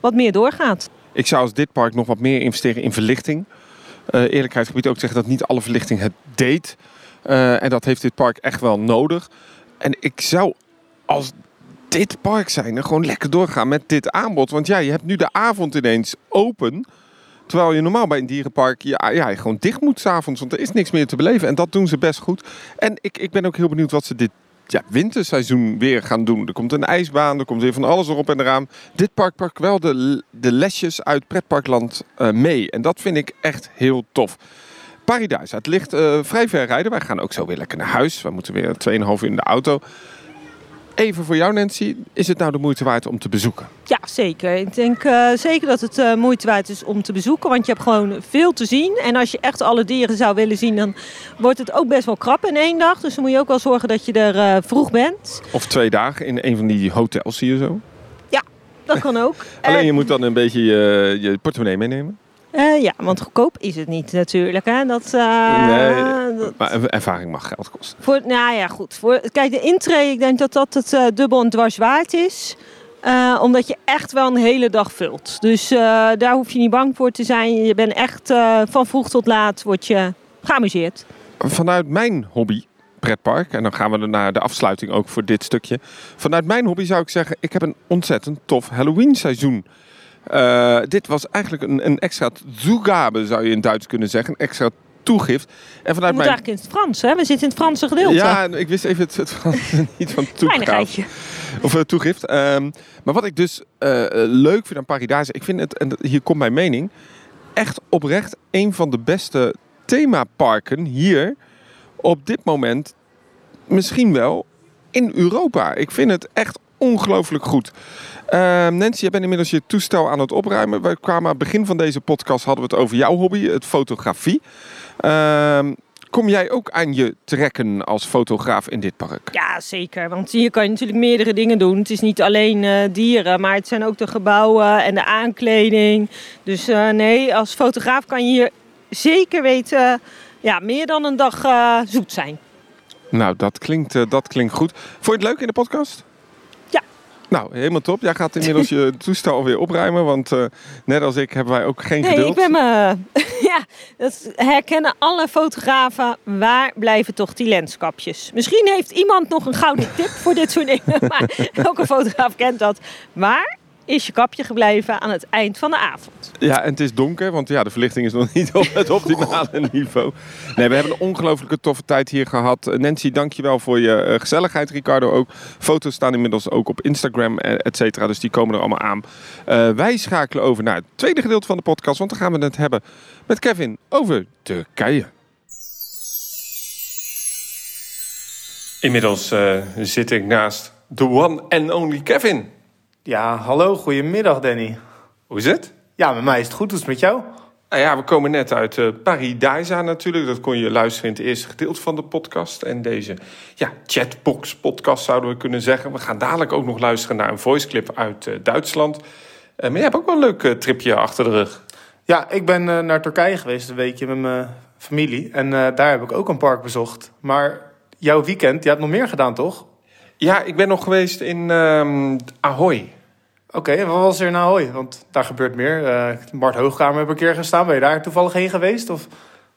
wat meer doorgaat. Ik zou als dit park nog wat meer investeren in verlichting. Uh, eerlijkheidsgebied ook zeggen dat niet alle verlichting het deed. Uh, en dat heeft dit park echt wel nodig. En ik zou als dit park zijn gewoon lekker doorgaan met dit aanbod. Want ja, je hebt nu de avond ineens open. Terwijl je normaal bij een dierenpark ja, ja, gewoon dicht moet s'avonds. Want er is niks meer te beleven. En dat doen ze best goed. En ik, ik ben ook heel benieuwd wat ze dit ja, winterseizoen weer gaan doen. Er komt een ijsbaan, er komt weer van alles erop en eraan. Dit park pakt wel de, de lesjes uit pretparkland uh, mee. En dat vind ik echt heel tof. Paradise. Het ligt uh, vrij ver rijden. Wij gaan ook zo weer lekker naar huis. We moeten weer 2,5 uur in de auto. Even voor jou, Nancy. Is het nou de moeite waard om te bezoeken? Ja, zeker. Ik denk uh, zeker dat het uh, moeite waard is om te bezoeken. Want je hebt gewoon veel te zien. En als je echt alle dieren zou willen zien, dan wordt het ook best wel krap in één dag. Dus dan moet je ook wel zorgen dat je er uh, vroeg bent. Of twee dagen in een van die hotels hier zo. Ja, dat kan ook. [laughs] Alleen je moet dan een beetje je, je portemonnee meenemen. Uh, ja, want goedkoop is het niet natuurlijk. Hè? Dat, uh, nee, dat... maar ervaring mag geld kosten. Voor, nou ja, goed. Voor, kijk, de intree, ik denk dat dat het uh, dubbel en dwars waard is. omdat je echt wel een hele dag vult. Dus daar hoef je niet bang voor te zijn. Je bent echt van vroeg tot laat word je geamuseerd. Vanuit mijn hobby, pretpark. En dan gaan we naar de afsluiting ook voor dit stukje. Vanuit mijn hobby zou ik zeggen, ik heb een ontzettend tof Halloween seizoen uh, dit was eigenlijk een, een extra toegabe, zou je in Duits kunnen zeggen. Een extra toegift. En vanuit mijn... eigenlijk in het Frans, hè? We zitten in het Franse gedeelte. Ja, ik wist even het, het Frans [laughs] niet van toegabe. Of uh, toegift. Um, maar wat ik dus uh, leuk vind aan Paradise, ik vind het, en hier komt mijn mening, echt oprecht een van de beste themaparken hier op dit moment misschien wel in Europa. Ik vind het echt ongelooflijk goed. Uh, Nancy, je bent inmiddels je toestel aan het opruimen. We kwamen aan het begin van deze podcast hadden we het over jouw hobby, het fotografie. Uh, kom jij ook aan je trekken als fotograaf in dit park? Ja, zeker. Want hier kan je natuurlijk meerdere dingen doen. Het is niet alleen uh, dieren, maar het zijn ook de gebouwen en de aankleding. Dus uh, nee, als fotograaf kan je hier zeker weten ja, meer dan een dag zoet zijn. Nou, dat klinkt, dat klinkt goed. Vond je het leuk in de podcast? Nou, helemaal top. Jij gaat inmiddels je [laughs] toestel alweer opruimen, want uh, net als ik hebben wij ook geen nee, geduld. Nee, ik ben me... [laughs] ja, dat herkennen alle fotografen. Waar blijven toch die lenskapjes? Misschien heeft iemand nog een gouden tip voor dit soort dingen, [laughs] maar elke fotograaf kent dat. Waar is je kapje gebleven aan het eind van de avond. Ja, en het is donker, want ja, de verlichting is nog niet op het optimale niveau. Nee, we hebben een ongelooflijke toffe tijd hier gehad. Nancy, dankjewel voor je eh, gezelligheid. Ricardo ook. Foto's staan inmiddels ook op Instagram, eh, et cetera. Dus die komen er allemaal aan. Uh, wij schakelen over naar het tweede gedeelte van de podcast, want dan gaan we het hebben met Kevin over Turkije. Inmiddels uh, zit ik naast the one and only Kevin. Ja, hallo, goedemiddag Danny. Hoe is het? Ja, met mij is het goed. Hoe is het met jou? Nou ja, we komen net uit uh, natuurlijk. Dat kon je luisteren in het eerste gedeelte van de podcast. En deze ja, chatbox podcast zouden we kunnen zeggen. We gaan dadelijk ook nog luisteren naar een voiceclip uit uh, Duitsland. Uh, maar jij hebt ook wel een leuk tripje achter de rug. Ja, ik ben naar Turkije geweest een weekje met mijn familie. En daar heb ik ook een park bezocht. Maar jouw weekend, je hebt nog meer gedaan toch? Ja, ik ben nog geweest in um, Ahoy. Oké, okay, wat was er in Ahoy? Want daar gebeurt meer. Uh, Bart Hoogkamer heb ik een keer gestaan. Ben je daar toevallig heen geweest? Of?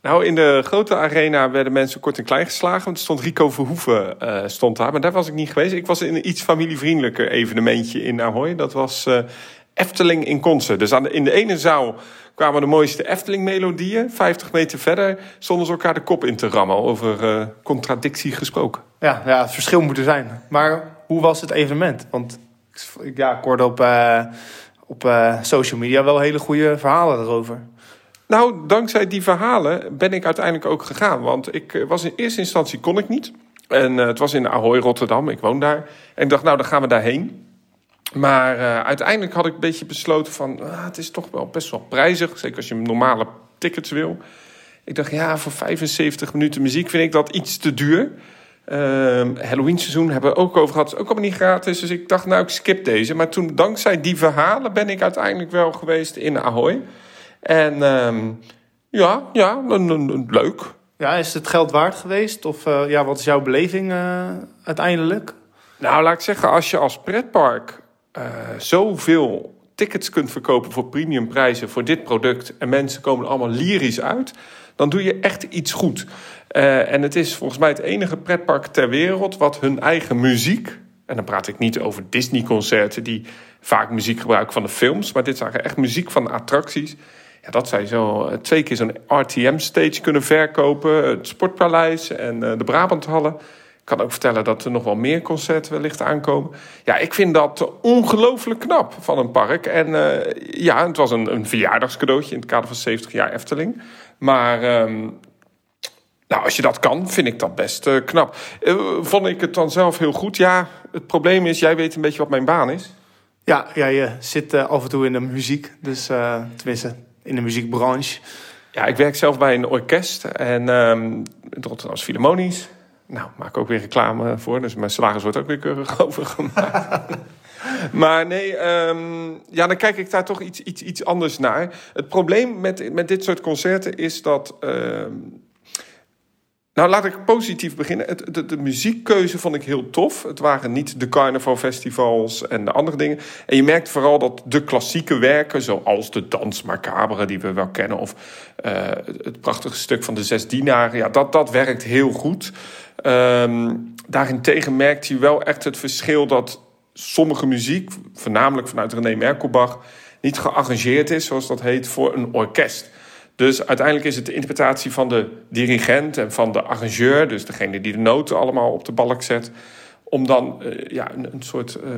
Nou, in de grote arena werden mensen kort en klein geslagen. Want er stond Rico Verhoeven uh, stond daar. Maar daar was ik niet geweest. Ik was in een iets familievriendelijker evenementje in Ahoy. Dat was uh, Efteling in concert. Dus aan de, in de ene zaal kwamen de mooiste Efteling-melodieën. 50 meter verder stonden ze elkaar de kop in te rammen. Over uh, contradictie gesproken. Ja, ja, het verschil moet er zijn. Maar hoe was het evenement? Want ja, ik hoorde op, uh, op uh, social media wel hele goede verhalen erover. Nou, dankzij die verhalen ben ik uiteindelijk ook gegaan. Want ik was in eerste instantie kon ik niet. En het was in Ahoy, Rotterdam. Ik woon daar. En ik dacht, nou, dan gaan we daarheen. Maar uh, uiteindelijk had ik een beetje besloten van... Uh, het is toch wel best wel prijzig. Zeker als je normale tickets wil. Ik dacht, ja, voor 75 minuten muziek vind ik dat iets te duur. Uh, Halloween seizoen hebben we ook over gehad. Is ook allemaal niet gratis. Dus ik dacht, nou, ik skip deze. Maar toen, dankzij die verhalen, ben ik uiteindelijk wel geweest in Ahoy. En um, ja, ja, leuk. Ja, is het geld waard geweest? Of uh, ja, wat is jouw beleving uh, uiteindelijk? Nou, laat ik zeggen, als je als pretpark zoveel tickets kunt verkopen voor premiumprijzen voor dit product en mensen komen allemaal lyrisch uit, dan doe je echt iets goed. Uh, en het is volgens mij het enige pretpark ter wereld wat hun eigen muziek, en dan praat ik niet over Disney-concerten die vaak muziek gebruiken van de films, maar dit zijn echt muziek van de attracties. Ja, dat zij zo eh, twee keer zo'n RTM-stage kunnen verkopen, het Sportpaleis en de Brabanthallen. Ik kan ook vertellen dat er nog wel meer concerten wellicht aankomen. Ja, ik vind dat ongelooflijk knap van een park. En uh, ja, het was een, een verjaardagscadeautje in het kader van 70 jaar Efteling. Maar um, Nou, als je dat kan, vind ik dat best uh, knap. Uh, vond ik het dan zelf heel goed? Ja, het probleem is, jij weet een beetje wat mijn baan is. Ja, ja je zit af en toe in de muziek. Dus tenminste, in de muziekbranche. Ja, ik werk zelf bij een orkest. En um, het Rotterdamse Philharmonisch. Nou, maak ook weer reclame voor. Dus mijn salaris wordt ook weer keurig [laughs] overgemaakt. maar nee, um, ja, dan kijk ik daar toch iets, iets, iets anders naar. Het probleem met, met dit soort concerten is dat... Uh, nou, laat ik positief beginnen. Het, de, de, muziekkeuze vond ik heel tof. Het waren niet de carnavalfestivals en de andere dingen. En je merkt vooral dat de klassieke werken, zoals de Dans Macabre, die we wel kennen, of uh, het prachtige stuk van de Zes Dienaren, ja, dat, dat werkt heel goed. Um, daarentegen merkt je wel echt het verschil dat sommige muziek, voornamelijk vanuit René Merkelbach, niet gearrangeerd is, zoals dat heet, voor een orkest. Dus uiteindelijk is het de interpretatie van de dirigent en van de arrangeur, dus degene die de noten allemaal op de balk zet, om dan uh, ja, een, een soort uh,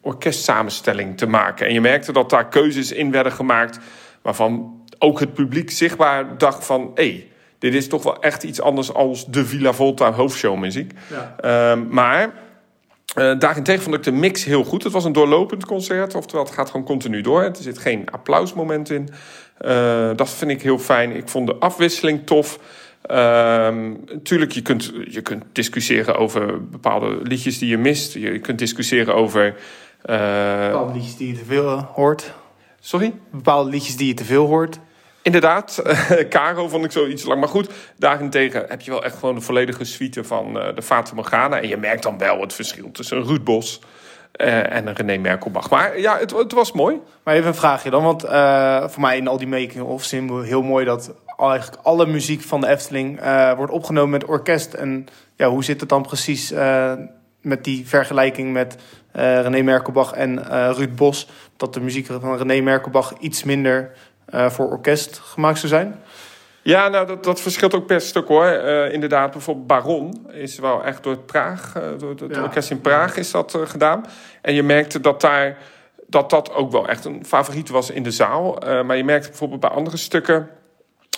orkestsamenstelling te maken. En je merkte dat daar keuzes in werden gemaakt waarvan ook het publiek zichtbaar dacht van... hé, hey, dit is toch wel echt iets anders als de Villa Volta hoofdshowmuziek. Ja. Uh, maar uh, daarentegen vond ik de mix heel goed. Het was een doorlopend concert, oftewel het gaat gewoon continu door. Er zit geen applausmoment in. Uh, dat vind ik heel fijn. Ik vond de afwisseling tof. Natuurlijk, uh, je kunt, je kunt discussiëren over bepaalde liedjes die je mist. Je kunt discussiëren over... bepaalde liedjes die je te veel hoort. Sorry? Bepaalde liedjes die je te veel hoort. Inderdaad, [laughs] Caro vond ik zoiets lang. Maar goed, daarentegen heb je wel echt gewoon de volledige suite van uh, de Fata Morgana. En je merkt dan wel het verschil tussen Ruud Bos uh, en René Merkelbach. Maar ja, het, het, was mooi. Maar even een vraagje dan. Want voor mij in al die making-of heel mooi dat eigenlijk alle muziek van de Efteling wordt opgenomen met orkest. En ja, hoe zit het dan precies met die vergelijking met René Merkelbach en Ruud Bos? Dat de muziek van René Merkelbach iets minder voor orkest gemaakt zou zijn? Ja, nou, dat, dat verschilt ook per stuk hoor. Uh, inderdaad, bijvoorbeeld Baron is wel echt door het Praag, uh, door het ja. orkest in Praag is dat gedaan. En je merkte dat daar dat dat ook wel echt een favoriet was in de zaal. maar je merkte bijvoorbeeld bij andere stukken,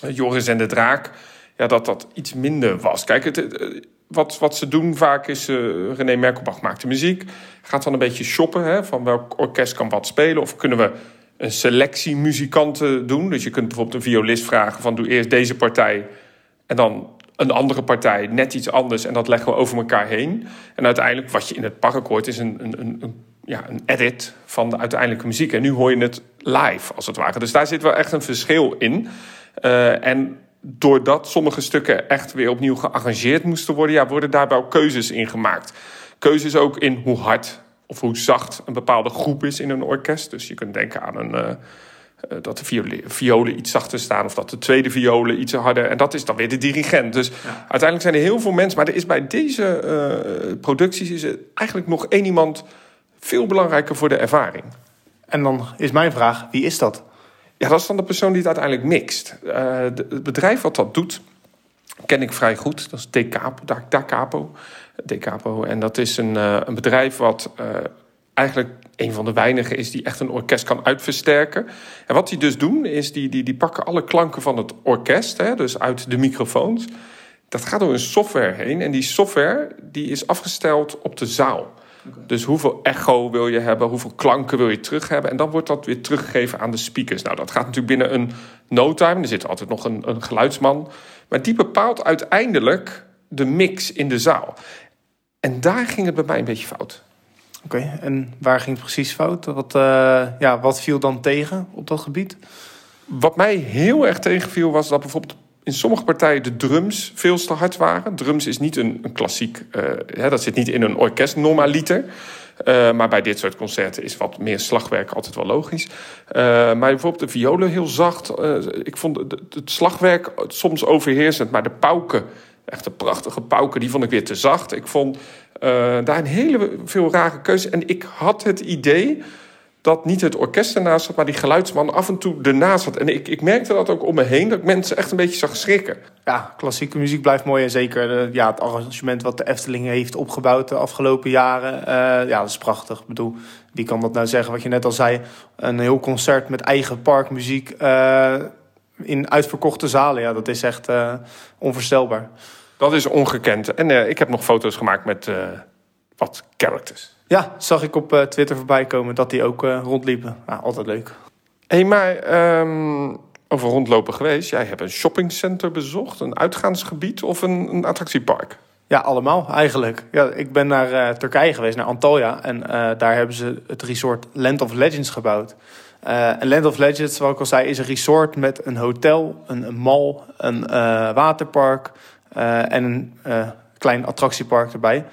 Joris en de Draak, ja, dat dat iets minder was. Kijk, het, wat, wat ze doen vaak is, René Merkelbach maakt de muziek, gaat dan een beetje shoppen hè, van welk orkest kan wat spelen of kunnen we een selectie muzikanten doen. Dus je kunt bijvoorbeeld een violist vragen van doe eerst deze partij en dan een andere partij net iets anders en dat leggen we over elkaar heen. En uiteindelijk wat je in het park hoort is een, een, een, ja, een edit van de uiteindelijke muziek. En nu hoor je het live als het ware. Dus daar zit wel echt een verschil in. Uh, en doordat sommige stukken echt weer opnieuw gearrangeerd moesten worden, ja, worden daar wel keuzes in gemaakt. Keuzes ook in hoe hard of hoe zacht een bepaalde groep is in een orkest. Dus je kunt denken aan een, uh, dat de violen, violen, iets zachter staan of dat de tweede violen iets harder. En dat is dan weer de dirigent. Dus uiteindelijk zijn er heel veel mensen. Maar er is bij deze uh, producties is er eigenlijk nog één iemand veel belangrijker voor de ervaring. En dan is mijn vraag, wie is dat? Ja, dat is dan de persoon die het uiteindelijk mixt. Uh, de, het bedrijf wat dat doet, ken ik vrij goed. Dat is Decapo. Dacapo. Decapo. En dat is een, uh, een bedrijf wat uh, eigenlijk een van de weinigen is die echt een orkest kan uitversterken. En wat die dus doen, is die, die, die pakken alle klanken van het orkest, hè, dus uit de microfoons. Dat gaat door een software heen. En die software die is afgesteld op de zaal. Okay. Dus hoeveel echo wil je hebben, hoeveel klanken wil je terug hebben. En dan wordt dat weer teruggegeven aan de speakers. Nou, dat gaat natuurlijk binnen een no time. Er zit altijd nog een, een geluidsman. Maar die bepaalt uiteindelijk de mix in de zaal. En daar ging het bij mij een beetje fout. Oké, okay, en waar ging het precies fout? Wat, uh, ja, wat viel dan tegen op dat gebied? Wat mij heel erg tegenviel was dat bijvoorbeeld in sommige partijen de drums veel te hard waren. Drums is niet een, een klassiek, uh, hè, dat zit niet in een orkest normaliter. Uh, maar bij dit soort concerten is wat meer slagwerk altijd wel logisch. Uh, maar bijvoorbeeld de violen heel zacht. Uh, ik vond het, slagwerk soms overheersend, maar de pauken Echt een prachtige pauken, die vond ik weer te zacht. Ik vond daar een hele veel rare keuzes. En ik had het idee dat niet het orkest ernaast zat, maar die geluidsman af en toe ernaast zat. En ik, ik merkte dat ook om me heen, dat ik mensen echt een beetje zag schrikken. Ja, klassieke muziek blijft mooi. En zeker de, ja, het arrangement wat de Efteling heeft opgebouwd de afgelopen jaren. Uh, ja, dat is prachtig. Ik bedoel, wie kan dat nou zeggen? Wat je net al zei, een heel concert met eigen parkmuziek. Uh, in uitverkochte zalen, ja, dat is echt uh, onvoorstelbaar. Dat is ongekend. En ik heb nog foto's gemaakt met wat characters. Ja, zag ik op Twitter voorbij komen dat die ook rondliepen. Nou, altijd leuk. Hé, hey, maar um, over rondlopen geweest. Jij hebt een shoppingcenter bezocht, een uitgaansgebied of een, een attractiepark? Ja, allemaal eigenlijk. Ja, ik ben naar uh, Turkije geweest, naar Antalya. En uh, daar hebben ze het resort Land of Legends gebouwd. Uh, en Land of Legends, zoals ik al zei, is een resort met een hotel, een, een mall, een waterpark en een klein attractiepark erbij.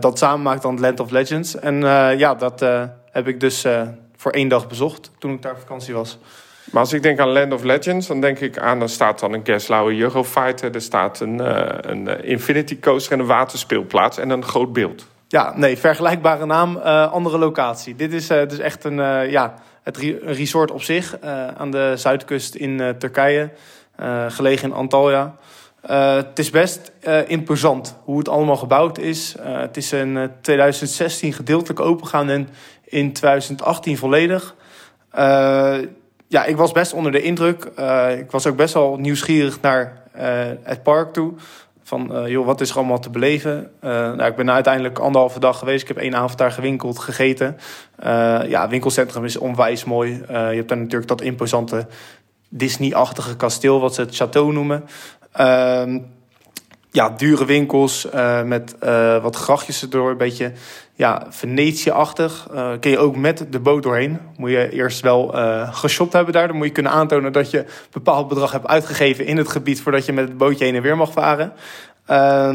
Dat samen maakt dan Land of Legends. En ja, dat heb ik dus voor één dag bezocht toen ik daar op vakantie was. Maar als ik denk aan Land of Legends, dan denk ik aan... er staat dan een Gerstlauer Eurofighter... er staat een, uh, een eh, Infinity Coaster en een waterspeelplaats... en een groot beeld. Ja, nee, vergelijkbare naam, uh, andere locatie. Dit is dus echt een, ja, het resort op zich... aan de zuidkust in Turkije, gelegen in Antalya... het is best imposant hoe het allemaal gebouwd is. het is in 2016 gedeeltelijk opengegaan en in 2018 volledig ja, ik was best onder de indruk. Ik was ook best wel nieuwsgierig naar het park toe. Van, joh, wat is er allemaal te beleven? nou, ik ben uiteindelijk anderhalve dag geweest. Ik heb één avond daar gewinkeld, gegeten. ja, winkelcentrum is onwijs mooi. je hebt daar natuurlijk dat imposante Disney-achtige kasteel, wat ze het château noemen. Ehm, ja, dure winkels met wat grachtjes erdoor. Een beetje ja, Venetië-achtig. Uh, kun je ook met de boot doorheen. Moet je eerst wel geshopt hebben daar. Dan moet je kunnen aantonen dat je een bepaald bedrag hebt uitgegeven in het gebied voordat je met het bootje heen en weer mag varen. Uh,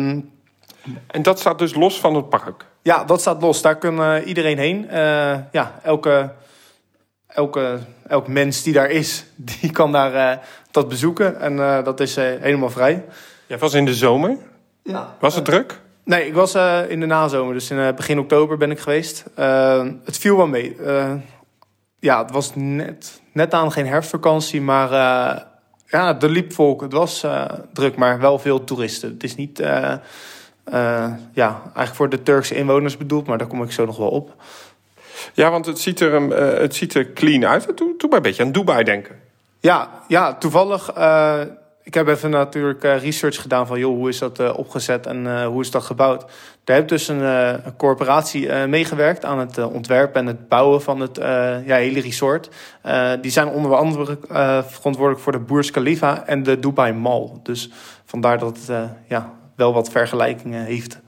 en dat staat dus los van het park? Ja, dat staat los. Daar kan iedereen heen. ja, elke, elke, elk mens die daar is, [laughs] die kan daar dat bezoeken. En dat is helemaal vrij. Jij was in de zomer? Ja. Was het druk? Nee, ik was uh, in de nazomer, dus in uh, begin oktober ben ik geweest. Uh, het viel wel mee. ja, het was net, net aan geen herfstvakantie, maar ja, er liep volk. Het was druk, maar wel veel toeristen. Het is niet ja, eigenlijk voor de Turkse inwoners bedoeld, maar daar kom ik zo nog wel op. Ja, want het ziet er, het ziet er clean uit. Doe, doe maar een beetje aan Dubai denken. Ja, ja toevallig ik heb even natuurlijk uh, research gedaan van joh, hoe is dat opgezet en hoe is dat gebouwd. Daar heb dus een, een corporatie meegewerkt aan het ontwerpen en het bouwen van het ja, hele resort. die zijn onder andere verantwoordelijk voor de Burj Khalifa en de Dubai Mall. Dus vandaar dat het ja, wel wat vergelijkingen heeft.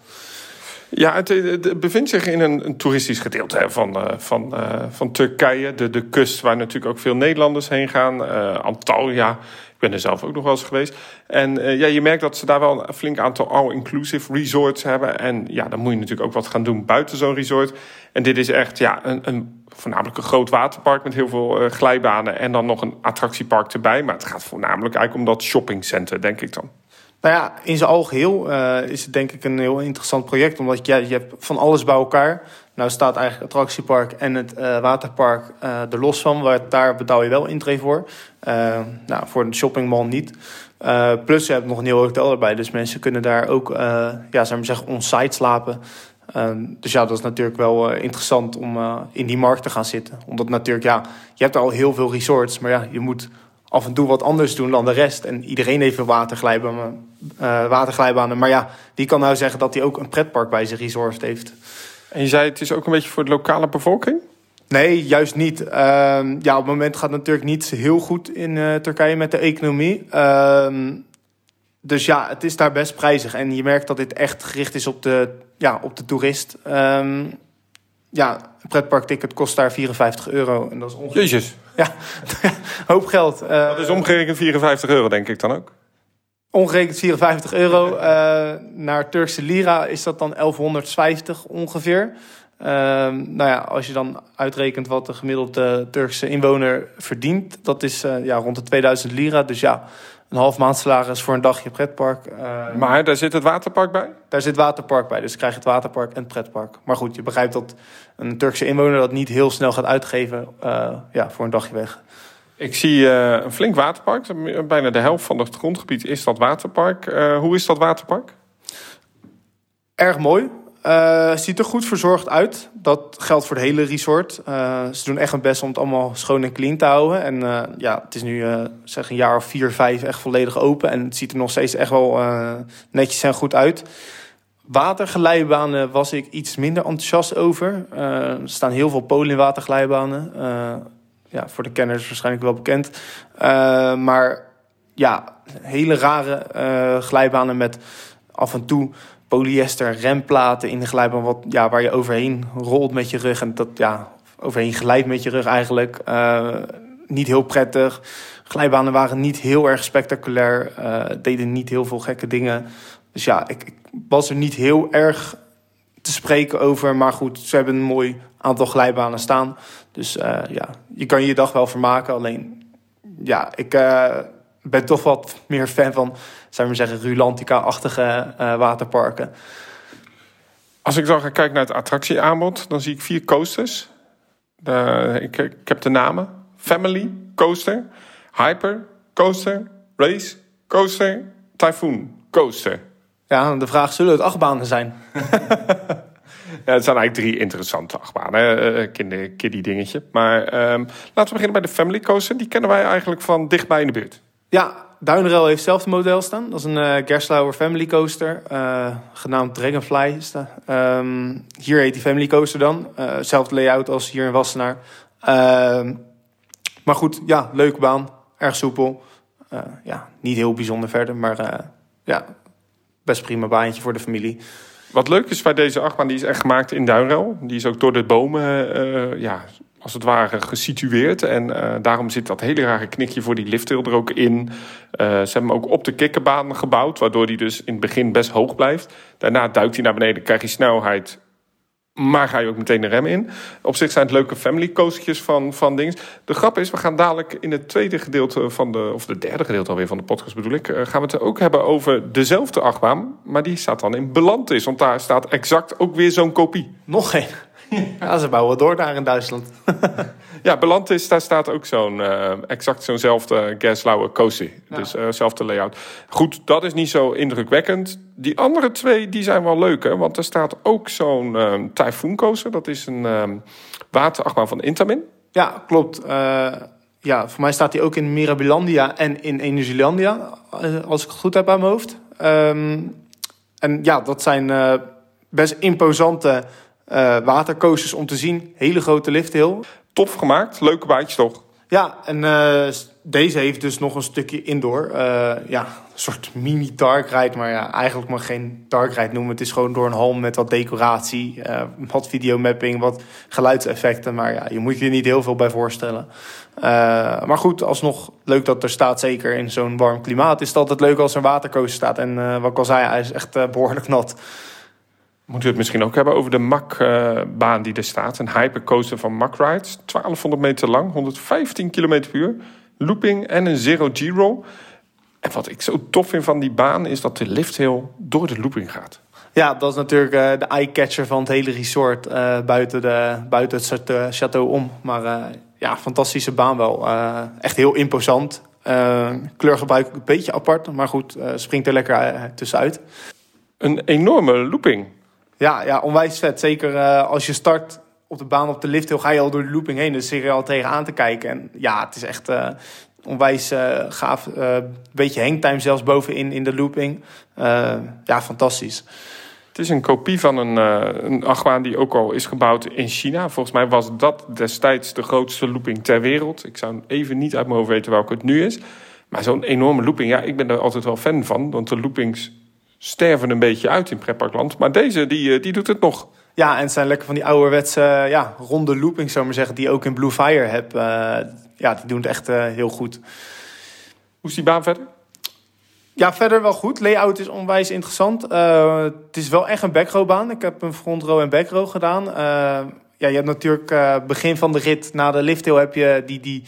Ja, het, bevindt zich in een, een toeristisch gedeelte hè, van, uh, van, uh, van Turkije. De, de kust waar natuurlijk ook veel Nederlanders heen gaan. Uh, Antalya ik ben er zelf ook nog wel eens geweest. En ja, je merkt dat ze daar wel een flink aantal all-inclusive resorts hebben. En ja, dan moet je natuurlijk ook wat gaan doen buiten zo'n resort. En dit is echt ja, een, een voornamelijk een groot waterpark met heel veel glijbanen. En dan nog een attractiepark erbij. Maar het gaat voornamelijk eigenlijk om dat shoppingcenter, denk ik dan. Nou ja, in zijn algeheel uh, is het denk ik een heel interessant project. Omdat ja, je hebt van alles bij elkaar. Nou staat eigenlijk attractiepark en het uh, waterpark uh, er los van. Waar, daar betaal je wel intree voor. nou, voor een shoppingmall niet. plus je hebt nog een heel hotel erbij. Dus mensen kunnen daar ook, ja, zou zeggen, on-site slapen. dus ja, dat is natuurlijk wel interessant om in die markt te gaan zitten. Omdat natuurlijk, ja, je hebt al heel veel resorts. Maar ja, je moet af en toe wat anders doen dan de rest. En iedereen heeft veel waterglijbanen. Uh, waterglijbanen. Maar ja, die kan nou zeggen dat hij ook een pretpark bij zich resort heeft. En je zei het is ook een beetje voor de lokale bevolking? Nee, juist niet. Uh, ja, op het moment gaat het natuurlijk niet heel goed in uh, Turkije met de economie. Uh, dus ja, het is daar best prijzig. En je merkt dat dit echt gericht is op de, ja, op de toerist. Ehm, ja, een pretparkticket kost daar 54 euro. En dat is ongeveer... Jezus. Ja, [laughs] hoop geld. Uh, dat is omgerekend 54 euro, denk ik dan ook? Omgerekend 54 euro. Uh, [laughs] naar Turkse lira is dat dan 1150 ongeveer. Uh, nou ja, als je dan uitrekent wat de gemiddelde Turkse inwoner verdient, dat is uh, ja, rond de 2000 lira. Dus ja, een half maand salaris voor een dagje pretpark. Uh, maar daar zit het waterpark bij? Daar zit waterpark bij, dus krijg je het waterpark en het pretpark. Maar goed, je begrijpt dat een Turkse inwoner dat niet heel snel gaat uitgeven uh, ja, voor een dagje weg. Ik zie uh, een flink waterpark. Bijna de helft van het grondgebied is dat waterpark. hoe is dat waterpark? Erg mooi. Uh, ziet er goed verzorgd uit. Dat geldt voor het hele resort. Uh, ze doen echt hun best om het allemaal schoon en clean te houden. En uh, ja, het is nu zeg een jaar of vier, vijf echt volledig open. En het ziet er nog steeds echt wel netjes en goed uit. Waterglijbanen was ik iets minder enthousiast over. er staan heel veel polen in waterglijbanen. ja, voor de kenners waarschijnlijk wel bekend. maar ja, hele rare glijbanen met af en toe polyester remplaten in de glijbaan wat, ja, waar je overheen rolt met je rug. En dat ja, overheen glijdt met je rug eigenlijk. Uh, niet heel prettig. Glijbanen waren niet heel erg spectaculair. Uh, deden niet heel veel gekke dingen. Dus ja, ik, ik, was er niet heel erg te spreken over. Maar goed, ze hebben een mooi aantal glijbanen staan. Dus uh, ja, je kan je dag wel vermaken. Alleen, ja, ik ben toch wat meer fan van zou we zeggen, Rulantica-achtige uh, waterparken. Als ik dan ga kijken naar het attractieaanbod, dan zie ik vier coasters. ik, ik, heb de namen: Family Coaster, Hyper Coaster, Race Coaster, Typhoon Coaster. Ja, de vraag: zullen het achtbanen zijn? [laughs] ja, het zijn eigenlijk drie interessante achtbanen. Uh, kinder, kiddie dingetje. Maar um, laten we beginnen bij de Family Coaster. Die kennen wij eigenlijk van dichtbij in de buurt. Ja, Duinrel heeft zelf model staan. Dat is een uh, Gerslauer Family Coaster, uh, genaamd Dragonfly. Um, hier heet die Family Coaster dan. Uh, zelfde layout als hier in Wassenaar. Ehm, maar goed, ja, leuke baan. Erg soepel. ja, niet heel bijzonder verder, maar ja, best prima baantje voor de familie. Wat leuk is bij deze achtbaan, die is echt gemaakt in Duinrel. Die is ook door de bomen ja, als het ware gesitueerd. En uh, daarom zit dat hele rare knikje voor die liftrail er ook in. Uh, ze hebben hem ook op de kikkerbaan gebouwd, waardoor hij dus in het begin best hoog blijft. Daarna duikt hij naar beneden, krijg je snelheid. Maar ga je ook meteen de rem in. Op zich zijn het leuke family coastertjes van, van dingen. De grap is, we gaan dadelijk in het tweede gedeelte van de... of de derde gedeelte alweer van de podcast bedoel ik... Uh, gaan we het ook hebben over dezelfde achtbaan. Maar die staat dan in Belantis. Want daar staat exact ook weer zo'n kopie. Nog geen. [laughs] Ja, ze bouwen door daar in Duitsland. [laughs] ja, Belantis, daar staat ook zo'n uh, exact zo'nzelfde Gerstlauer cozy. Ja. Dus uh, layout. Goed, dat is niet zo indrukwekkend. Die andere twee, die zijn wel leuk, hè? Want er staat ook zo'n um, Typhoon coaster. Dat is een um, waterachtbaan van Intamin. Ja, klopt. Uh, ja, voor mij staat die ook in Mirabilandia en in Energielandia. Als ik het goed heb aan mijn hoofd. Um, en ja, dat zijn best imposante watercoasters om te zien. Hele grote lifthill. Tof gemaakt, leuke baantjes toch? Ja, en uh, deze heeft dus nog een stukje indoor. Uh, ja, een soort mini dark ride, maar ja, eigenlijk maar geen dark ride noemen. Het is gewoon door een hal met wat decoratie, wat videomapping, wat geluidseffecten. Maar ja, je moet je er niet heel veel bij voorstellen. maar goed, alsnog leuk dat er staat. Zeker in zo'n warm klimaat is het altijd leuk als er een watercoaster staat. En wat ik al zei, hij is echt behoorlijk nat. Moeten we het misschien ook hebben over de MAC-baan die er staat. Een hypercoaster van MAC Rides. 1200 meter lang, 115 km per uur. Looping en een zero G-roll. En wat ik zo tof vind van die baan is dat de lift heel door de looping gaat. Ja, dat is natuurlijk uh, de eye-catcher van het hele resort. Uh, buiten, de, buiten het château om. Maar uh, ja, fantastische baan wel. echt heel imposant. kleurgebruik een beetje apart. Maar goed, springt er lekker tussenuit. Een enorme looping. Ja, ja onwijs vet. Zeker uh, als je start op de baan op de lift, ga je al door de looping heen. Dus zit je al tegenaan te kijken. En ja, het is echt uh, onwijs uh, gaaf. Een beetje hangtime zelfs bovenin in de looping. ja, fantastisch. Het is een kopie van een, een achtbaan die ook al is gebouwd in China. Volgens mij was dat destijds de grootste looping ter wereld. Ik zou even niet uit mijn hoofd weten welke het nu is. Maar zo'n enorme looping, ja, ik ben er altijd wel fan van. Want de loopings sterven een beetje uit in pretparkland. Maar deze, die, eh, die doet het nog. Ja, en het zijn lekker van die ouderwetse ja, ronde loopings, zou maar zeggen, die ook in Blue Fire heb. Uh, ja, die doen het echt uh, heel goed. Hoe is die baan verder? Ja, verder wel goed. Layout is onwijs interessant. Uh, het is wel echt een backrow baan. Ik heb een front row en backrow gedaan. ja, je hebt natuurlijk begin van de rit na de lifthill heb je die, die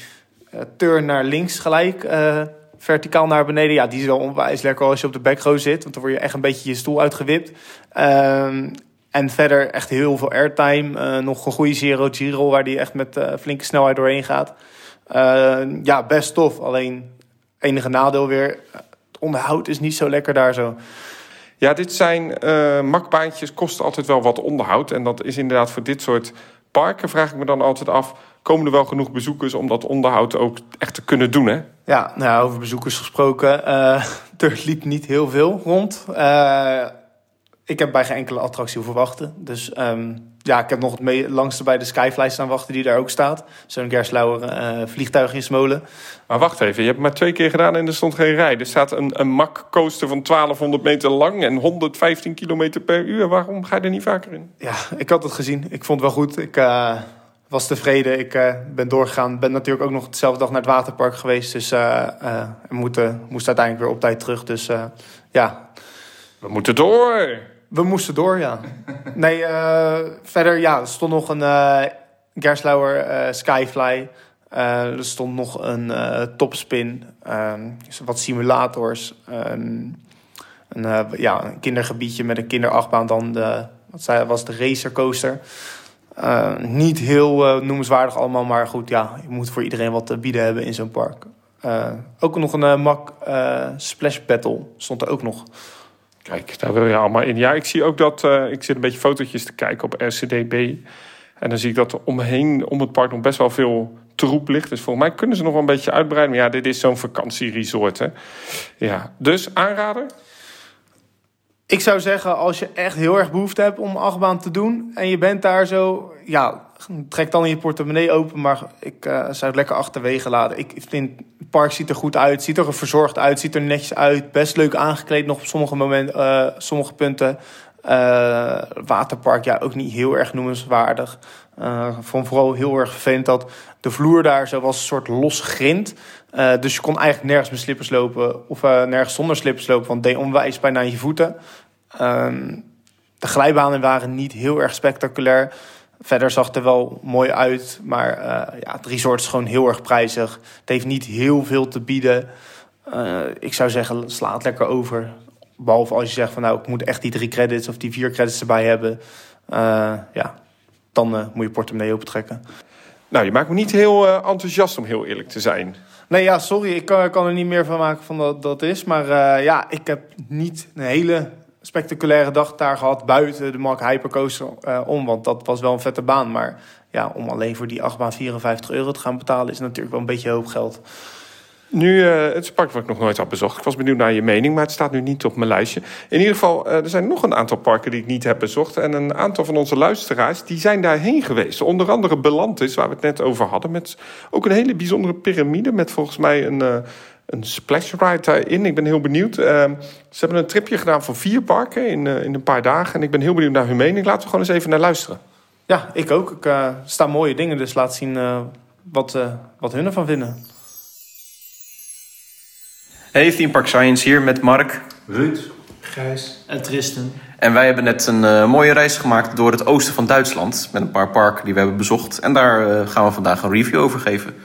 turn naar links gelijk verticaal naar beneden. Ja, die is wel onwijs lekker als je op de backrow zit. Want dan word je echt een beetje je stoel uitgewipt. Um, en verder echt heel veel airtime. Uh, nog een goede zero Giro waar die echt met uh, flinke snelheid doorheen gaat. Uh, ja, best tof. Alleen enige nadeel weer. Het onderhoud is niet zo lekker daar zo. Ja, dit zijn uh, makbaantjes, kosten altijd wel wat onderhoud. En dat is inderdaad voor dit soort parken, vraag ik me dan altijd af... komen er wel genoeg bezoekers om dat onderhoud ook echt te kunnen doen, hè? Ja, nou, over bezoekers gesproken. Uh, [laughs] er liep niet heel veel rond. Uh, ik heb bij geen enkele attractie hoeven wachten. Dus um, ja, ik heb nog het langste bij de Skyfly staan wachten, die daar ook staat. Zo'n Gerslauer uh, vliegtuigjesmolen. Maar wacht even, je hebt maar twee keer gedaan en er stond geen rij. Er staat een, een Mack-coaster van 1200 meter lang en 115 kilometer per uur. Waarom ga je er niet vaker in? Ja, ik had het gezien. Ik vond het wel goed. Ik uh, was tevreden. Ik uh, ben doorgegaan. Ben natuurlijk ook nog dezelfde dag naar het waterpark geweest. Dus uh, moest, moest uiteindelijk weer op tijd terug. Dus ja. We moeten door. We moesten door, ja. [laughs] Nee, uh, verder, ja, er stond nog een uh, Gerslauer uh, Skyfly. er stond nog een topspin. Um, wat simulators. Um, een, ja, een kindergebiedje met een kinderachtbaan. Dan de, wat zei, was de racercoaster. Niet heel noemenswaardig allemaal, maar goed, ja, je moet voor iedereen wat te bieden hebben in zo'n park. ook nog een Mac Splash Battle stond er ook nog. Kijk, daar wil je allemaal in. Ja, ik zie ook dat. Ik zit een beetje fotootjes te kijken op RCDB. En dan zie ik dat er omheen, om het park, nog best wel veel troep ligt. Dus volgens mij kunnen ze nog wel een beetje uitbreiden. Maar ja, dit is zo'n vakantieresort. Hè. Ja, dus aanrader? Ik zou zeggen, als je echt heel erg behoefte hebt om achtbaan te doen. en je bent daar zo. ja, trek dan je portemonnee open. Maar ik uh, zou het lekker achterwege laten. Ik vind het park ziet er goed uit. Ziet er verzorgd uit. Ziet er netjes uit. Best leuk aangekleed nog op sommige, momenten, uh, sommige punten. Uh, waterpark, ja, ook niet heel erg noemenswaardig. Uh, vond vooral heel erg vervelend dat de vloer daar zo was een soort los grind. Dus je kon eigenlijk nergens met slippers lopen of nergens zonder slippers lopen, want het deed onwijs bijna aan je voeten. Ehm, de glijbanen waren niet heel erg spectaculair. Verder zag het er wel mooi uit, maar uh, ja, het resort is gewoon heel erg prijzig. Het heeft niet heel veel te bieden. Uh, ik zou zeggen, sla het lekker over. Behalve als je zegt van nou, ik moet echt die drie credits of die vier credits erbij hebben. Uh, ja, dan moet je portemonnee opentrekken. Nou, je maakt me niet heel enthousiast om heel eerlijk te zijn. Nee, ja, sorry. Ik kan, kan er niet meer van maken van dat dat is. Maar ja, ik heb niet een hele spectaculaire dag daar gehad buiten de Mark Hypercoaster uh, om. Want dat was wel een vette baan. Maar ja, om alleen voor die achtbaan 54 euro te gaan betalen is natuurlijk wel een beetje hoop geld. Nu, uh, het is een park wat ik nog nooit had bezocht. Ik was benieuwd naar je mening, maar het staat nu niet op mijn lijstje. In ieder geval, uh, er zijn nog een aantal parken die ik niet heb bezocht. En een aantal van onze luisteraars, die zijn daarheen geweest. Onder andere Belantis, waar we het net over hadden. Met ook een hele bijzondere piramide met volgens mij een... Een splash ride in. Ik ben heel benieuwd. Uh, ze hebben een tripje gedaan van vier parken in, uh, in een paar dagen. En ik ben heel benieuwd naar hun mening. Laten we gewoon eens even naar luisteren. Ja, ik ook. Ik, uh, staan mooie dingen, dus laat zien uh, wat, wat hun ervan vinden. Hey, Theme Park Science hier met Mark, Ruud, Gijs en Tristan. En wij hebben net een mooie reis gemaakt door het oosten van Duitsland. Met een paar parken die we hebben bezocht. En daar gaan we vandaag een review over geven.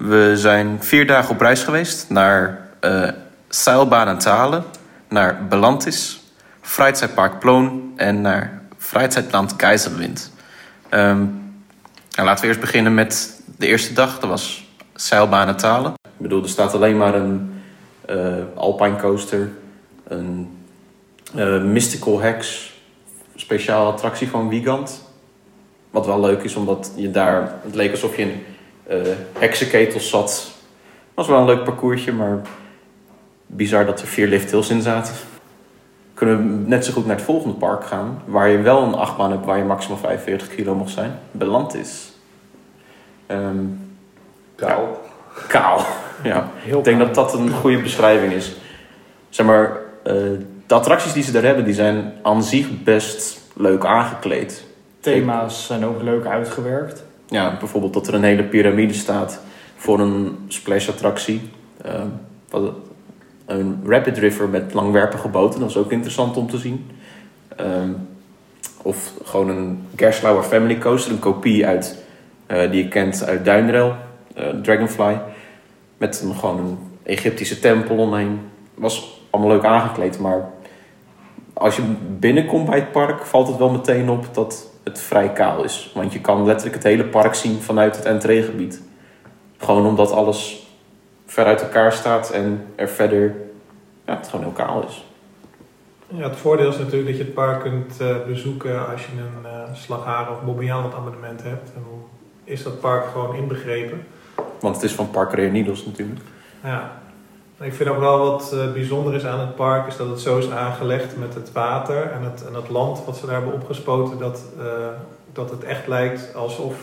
We zijn vier dagen op reis geweest naar uh, Seilbahn en Talen, naar Belantis, Freizeitpark Ploon en naar Freizeitland Geiselwind. Um, nou, laten we eerst beginnen met de eerste dag. Dat was Seilbahn en Talen. Ik bedoel, er staat alleen maar een uh, Alpine coaster, een uh, Mystical Hex, speciale attractie van Wiegand. Wat wel leuk is, omdat je daar, het leek alsof je heksenketels zat. Was wel een leuk parcoursje, maar bizar dat er vier lifthills in zaten. Kunnen we net zo goed naar het volgende park gaan, waar je wel een achtbaan hebt waar je maximaal 45 kilo mag zijn. Beland is. Um, kaal. Ja, kaal. Ja. Heel Ik denk dat dat een goede beschrijving is. Zeg maar, uh, de attracties die ze daar hebben, die zijn aan zich best leuk aangekleed. Thema's zijn ook leuk uitgewerkt ja, bijvoorbeeld dat er een hele piramide staat voor een splash-attractie. Uh, een rapid river met langwerpige boten, dat is ook interessant om te zien. Uh, of gewoon een Gerslauer Family Coaster, een kopie uit, uh, die je kent uit Duinrail, uh, Dragonfly. Met een, gewoon een Egyptische tempel omheen. Was allemaal leuk aangekleed, maar als je binnenkomt bij het park, valt het wel meteen op dat het vrij kaal is. Want je kan letterlijk het hele park zien vanuit het entreegebied. Gewoon omdat alles ver uit elkaar staat en er verder ja, het gewoon heel kaal is. Ja, het voordeel is natuurlijk dat je het park kunt eh, bezoeken als je een uh, Slagharen of Bobbejaanland abonnement hebt. En dan is dat park gewoon inbegrepen. Want het is van Park Reunidos natuurlijk. Ja. Ik vind ook wel wat uh, bijzonder is aan het park, is dat het zo is aangelegd met het water en het, en het land wat ze daar hebben opgespoten, dat, dat het echt lijkt alsof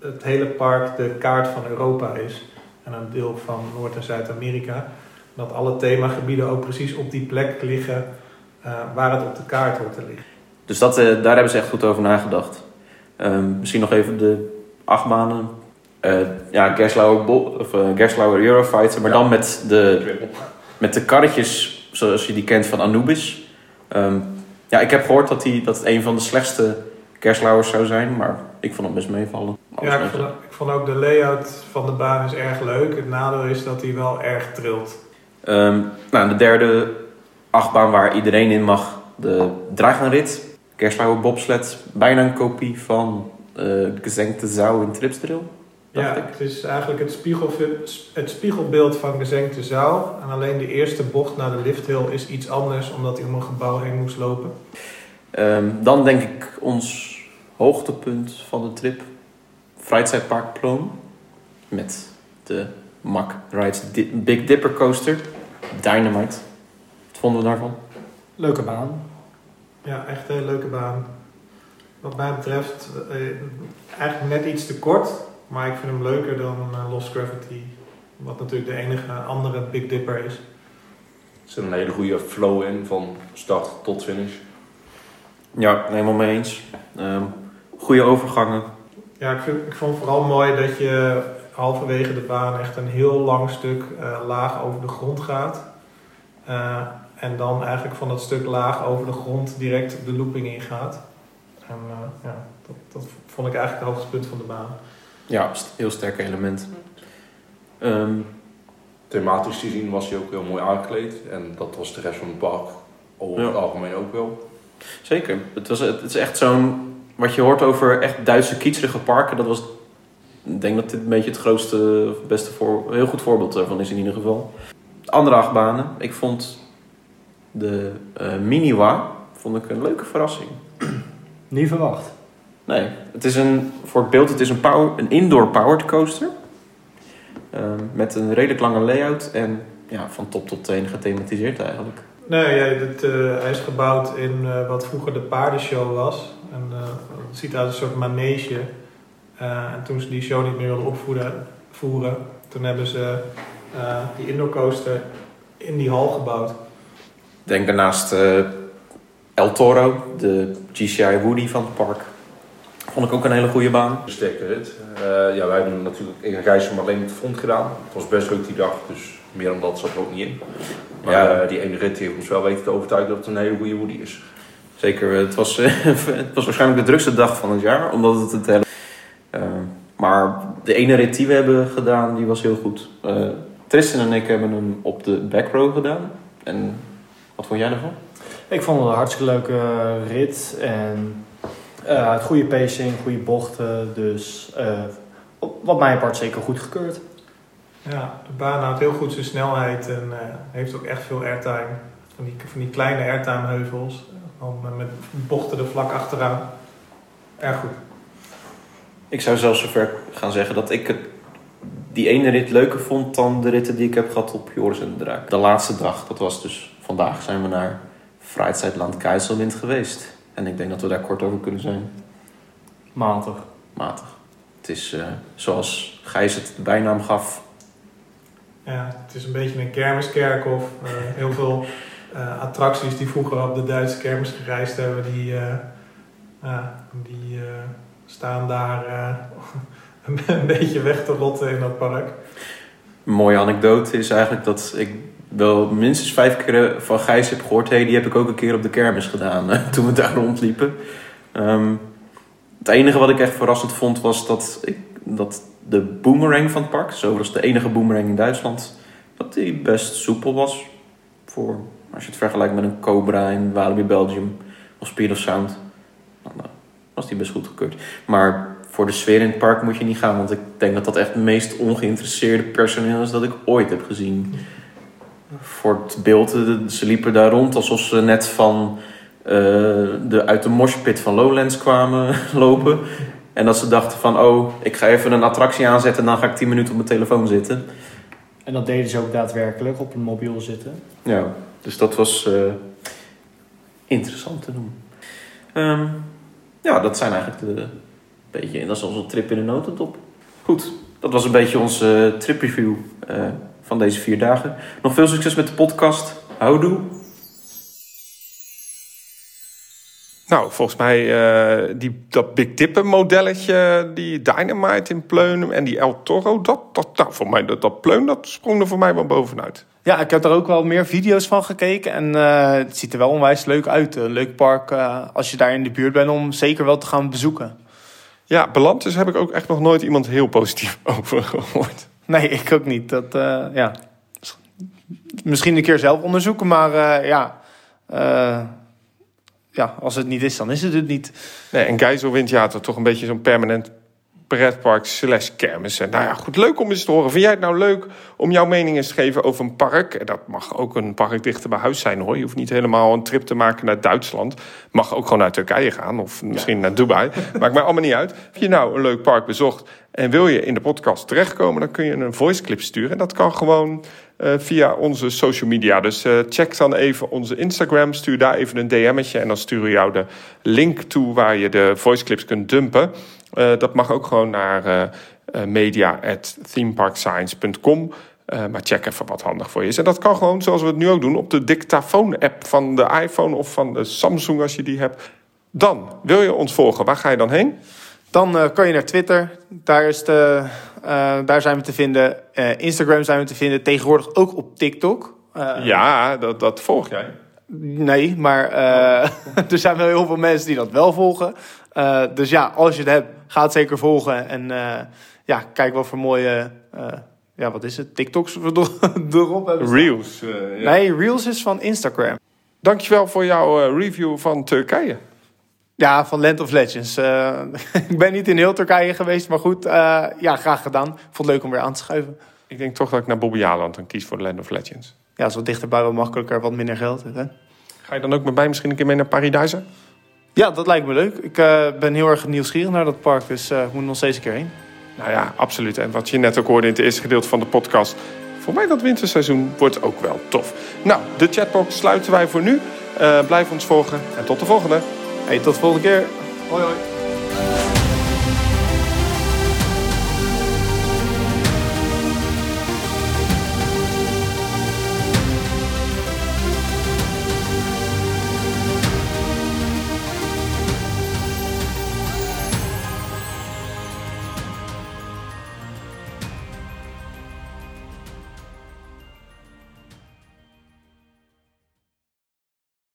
het hele park de kaart van Europa is. En een deel van Noord- en Zuid-Amerika. Dat alle themagebieden ook precies op die plek liggen uh, waar het op de kaart hoort te liggen. Dus dat, daar hebben ze echt goed over nagedacht. Um, misschien nog even de achtbanen. Uh, ja, Gerslauer, of, Gerslauer Eurofighter, maar ja. dan met de, met de karretjes zoals je die kent van Anubis. Um, ja, ik heb gehoord dat, die, dat het een van de slechtste Gerslauers zou zijn, maar ik vond het best meevallen. Ja, ik vond, ik vond, ook de layout van de baan is erg leuk. Het nadeel is dat hij wel erg trilt. Um, nou, de derde achtbaan waar iedereen in mag, de Dragenrit. Kerslauer bobsled, bijna een kopie van uh, Gezenkte Zouw in Tripsdrill. Ja, ik. het is eigenlijk het, spiegel, het spiegelbeeld van Gezenkte Zouw. En alleen de eerste bocht naar de lifthill is iets anders, omdat hij om een gebouw heen moest lopen. Um, dan denk ik ons hoogtepunt van de trip. Freizeitpark Ploon. Met de Mack Rides Big Dipper Coaster. Dynamite. Wat vonden we daarvan? Leuke baan. Ja, echt een hele leuke baan. Wat mij betreft eh, eigenlijk net iets te kort. Maar ik vind hem leuker dan uh, Lost Gravity. Wat natuurlijk de enige andere Big Dipper is. Er zit een hele goede flow in van start tot finish. Ja, helemaal mee eens. Um, goede overgangen. Ja, ik, vind, ik vond het vooral mooi dat je halverwege de baan echt een heel lang stuk uh, laag over de grond gaat. Uh, en dan eigenlijk van dat stuk laag over de grond direct de looping ingaat. En uh, ja, dat, dat, vond ik eigenlijk het hoogtepunt van de baan. Ja, heel sterk element. Um, Thematisch gezien was hij ook heel mooi aangekleed. En dat was de rest van het park over het algemeen ook wel. Zeker. Het, was, het is echt zo'n... Wat je hoort over echt Duitse kietserige parken, dat was... Ik denk dat dit een beetje het grootste, of beste voor, heel goed voorbeeld daarvan is in ieder geval. Andere achtbanen. Ik vond de uh, Miniwa vond ik een leuke verrassing. Niet verwacht. Nee, het is een, voor het beeld, het is een, power, een indoor powered coaster. Uh, met een redelijk lange layout en ja, van top tot teen gethematiseerd eigenlijk. Nee, ja, dit, uh, hij is gebouwd in uh, wat vroeger de paardenshow was. En, uh, het ziet uit als een soort manege. en toen ze die show niet meer wilden opvoeren, toen hebben ze die indoor coaster in die hal gebouwd. Denk daarnaast El Toro, de GCI Woody van het park. Vond ik ook een hele goede baan. Sterke rit. ja, wij hebben natuurlijk in Gijzen alleen met de front gedaan. Het was best leuk die dag, dus meer dan dat zat er ook niet in. Maar ja. uh, die ene rit heeft ons wel weten te overtuigen dat het een hele goede Woody is. Zeker, het was, [laughs] het was waarschijnlijk de drukste dag van het jaar, omdat het het hele... Uh, maar de ene rit die we hebben gedaan, die was heel goed. Uh, Tristan en ik hebben hem op de back row gedaan. En wat vond jij ervan? Ik vond het een hartstikke leuke rit. En het goede pacing, goede bochten. Dus wat mij apart zeker goed gekeurd. Ja, de baan houdt heel goed zijn snelheid en uh, heeft ook echt veel airtime. Van die, van die kleine airtime heuvels. Dan met bochten er vlak achteraan. Erg goed. Ik zou zelfs zover gaan zeggen dat ik het, die ene rit leuker vond dan de ritten die ik heb gehad op Joris en de Draak. De laatste dag, dat was dus vandaag, zijn we naar Freizeitland Keizelwind geweest. En ik denk dat we daar kort over kunnen zijn. Matig. Matig. Het is uh, zoals Gijs het de bijnaam gaf, ja, het is een beetje een kermiskerkhof. Uh, heel veel uh, attracties die vroeger op de Duitse kermis gereisd hebben, die, uh, die staan daar [laughs] een beetje weg te rotten in dat park. Een mooie anekdote is eigenlijk dat ik wel minstens vijf keer van Gijs heb gehoord. Hey, die heb ik ook een keer op de kermis gedaan [laughs] toen we daar rondliepen. Um, het enige wat ik echt verrassend vond was dat, ik, dat de boomerang van het park, zo was de enige boomerang in Duitsland, dat die best soepel was. Voor, als je het vergelijkt met een Cobra in Walibi Belgium of Speed Sound, dan was die best goed gekeurd. Maar voor de sfeer in het park moet je niet gaan, want ik denk dat dat echt het meest ongeïnteresseerde personeel is dat ik ooit heb gezien. Voor het beeld, eh, ze liepen daar rond alsof ze net van eh, de, uit de moshpit van Lowlands kwamen [laughs] lopen. En dat ze dachten van, oh, ik ga even een attractie aanzetten en dan ga ik 10 minuten op mijn telefoon zitten. En dat deden ze ook daadwerkelijk op een mobiel zitten. Ja, dus dat was eh, interessant te doen. Ehm, ja, dat zijn eigenlijk de, beetje, dat is onze trip in een notendop. Goed, dat was een beetje onze tripreview uh, van deze vier dagen. Nog veel succes met de podcast. Houdoe. Nou, volgens mij uh, die, dat Big Dipper modelletje, die Dynamite in Pleunum en die El Toro, dat, dat, nou, voor mij, dat, dat Pleun, dat sprong er voor mij wel bovenuit. Ja, ik heb er ook wel meer video's van gekeken en uh, het ziet er wel onwijs leuk uit. Een leuk park uh, als je daar in de buurt bent om zeker wel te gaan bezoeken. Ja, Belantes heb ik ook echt nog nooit iemand heel positief [laughs] over gehoord. [laughs] Nee, ik ook niet. Dat, uh, ja. Misschien een keer zelf onderzoeken, maar ja ja, als het niet is, dan is het het niet. Nee, en Geiselwind, ja, toch een beetje zo'n permanent pretpark slash kermis. En nou ja, goed, leuk om eens te horen. Vind jij het nou leuk om jouw mening eens te geven over een park? En dat mag ook een park dichter bij huis zijn hoor. Je hoeft niet helemaal een trip te maken naar Duitsland. Mag ook gewoon naar Turkije gaan of misschien naar Dubai. [laughs] Maakt mij allemaal niet uit. Heb je nou een leuk park bezocht en wil je in de podcast terechtkomen... dan kun je een voice clip sturen. En dat kan gewoon uh, via onze social media. Dus uh, check dan even onze Instagram. Stuur daar even een DM'tje en dan sturen we jou de link toe... waar je de voice clips kunt dumpen... Uh, dat mag ook gewoon naar uh, media.themeparkscience.com. Uh, maar check even wat handig voor je is. En dat kan gewoon, zoals we het nu ook doen, op de dictafoon-app van de iPhone of van de Samsung als je die hebt. Dan wil je ons volgen. Waar ga je dan heen? Dan kan je naar Twitter. Daar, is de, daar zijn we te vinden. Instagram zijn we te vinden. Tegenwoordig ook op TikTok. ja, dat, dat volg jij. Nee, maar [laughs] er zijn wel heel veel mensen die dat wel volgen. Uh, dus ja, als je het hebt, ga het zeker volgen. En uh, ja, kijk wat voor mooie, uh, ja, wat is het? TikToks [laughs] erop hebben. Reels. Ja. Nee, Reels is van Instagram. Dankjewel voor jouw review van Turkije. Ja, van Land of Legends. [laughs] ik ben niet in heel Turkije geweest, maar goed, ja, graag gedaan. Vond het leuk om weer aan te schuiven. Ik denk toch dat ik naar Bobby Jaland dan kies voor Land of Legends. Ja, is wat dichterbij, wat makkelijker, wat minder geld. Hè? Ga je dan ook met mij misschien een keer mee naar Paradise? Ja, dat lijkt me leuk. Ik uh, ben heel erg nieuwsgierig naar dat park, dus uh, ik moet nog steeds een keer heen. Nou ja, absoluut. En wat je net ook hoorde in het eerste gedeelte van de podcast... voor mij dat winterseizoen wordt ook wel tof. Nou, de chatbox sluiten wij voor nu. Uh, blijf ons volgen en tot de volgende. Hey, tot de volgende keer. Hoi hoi.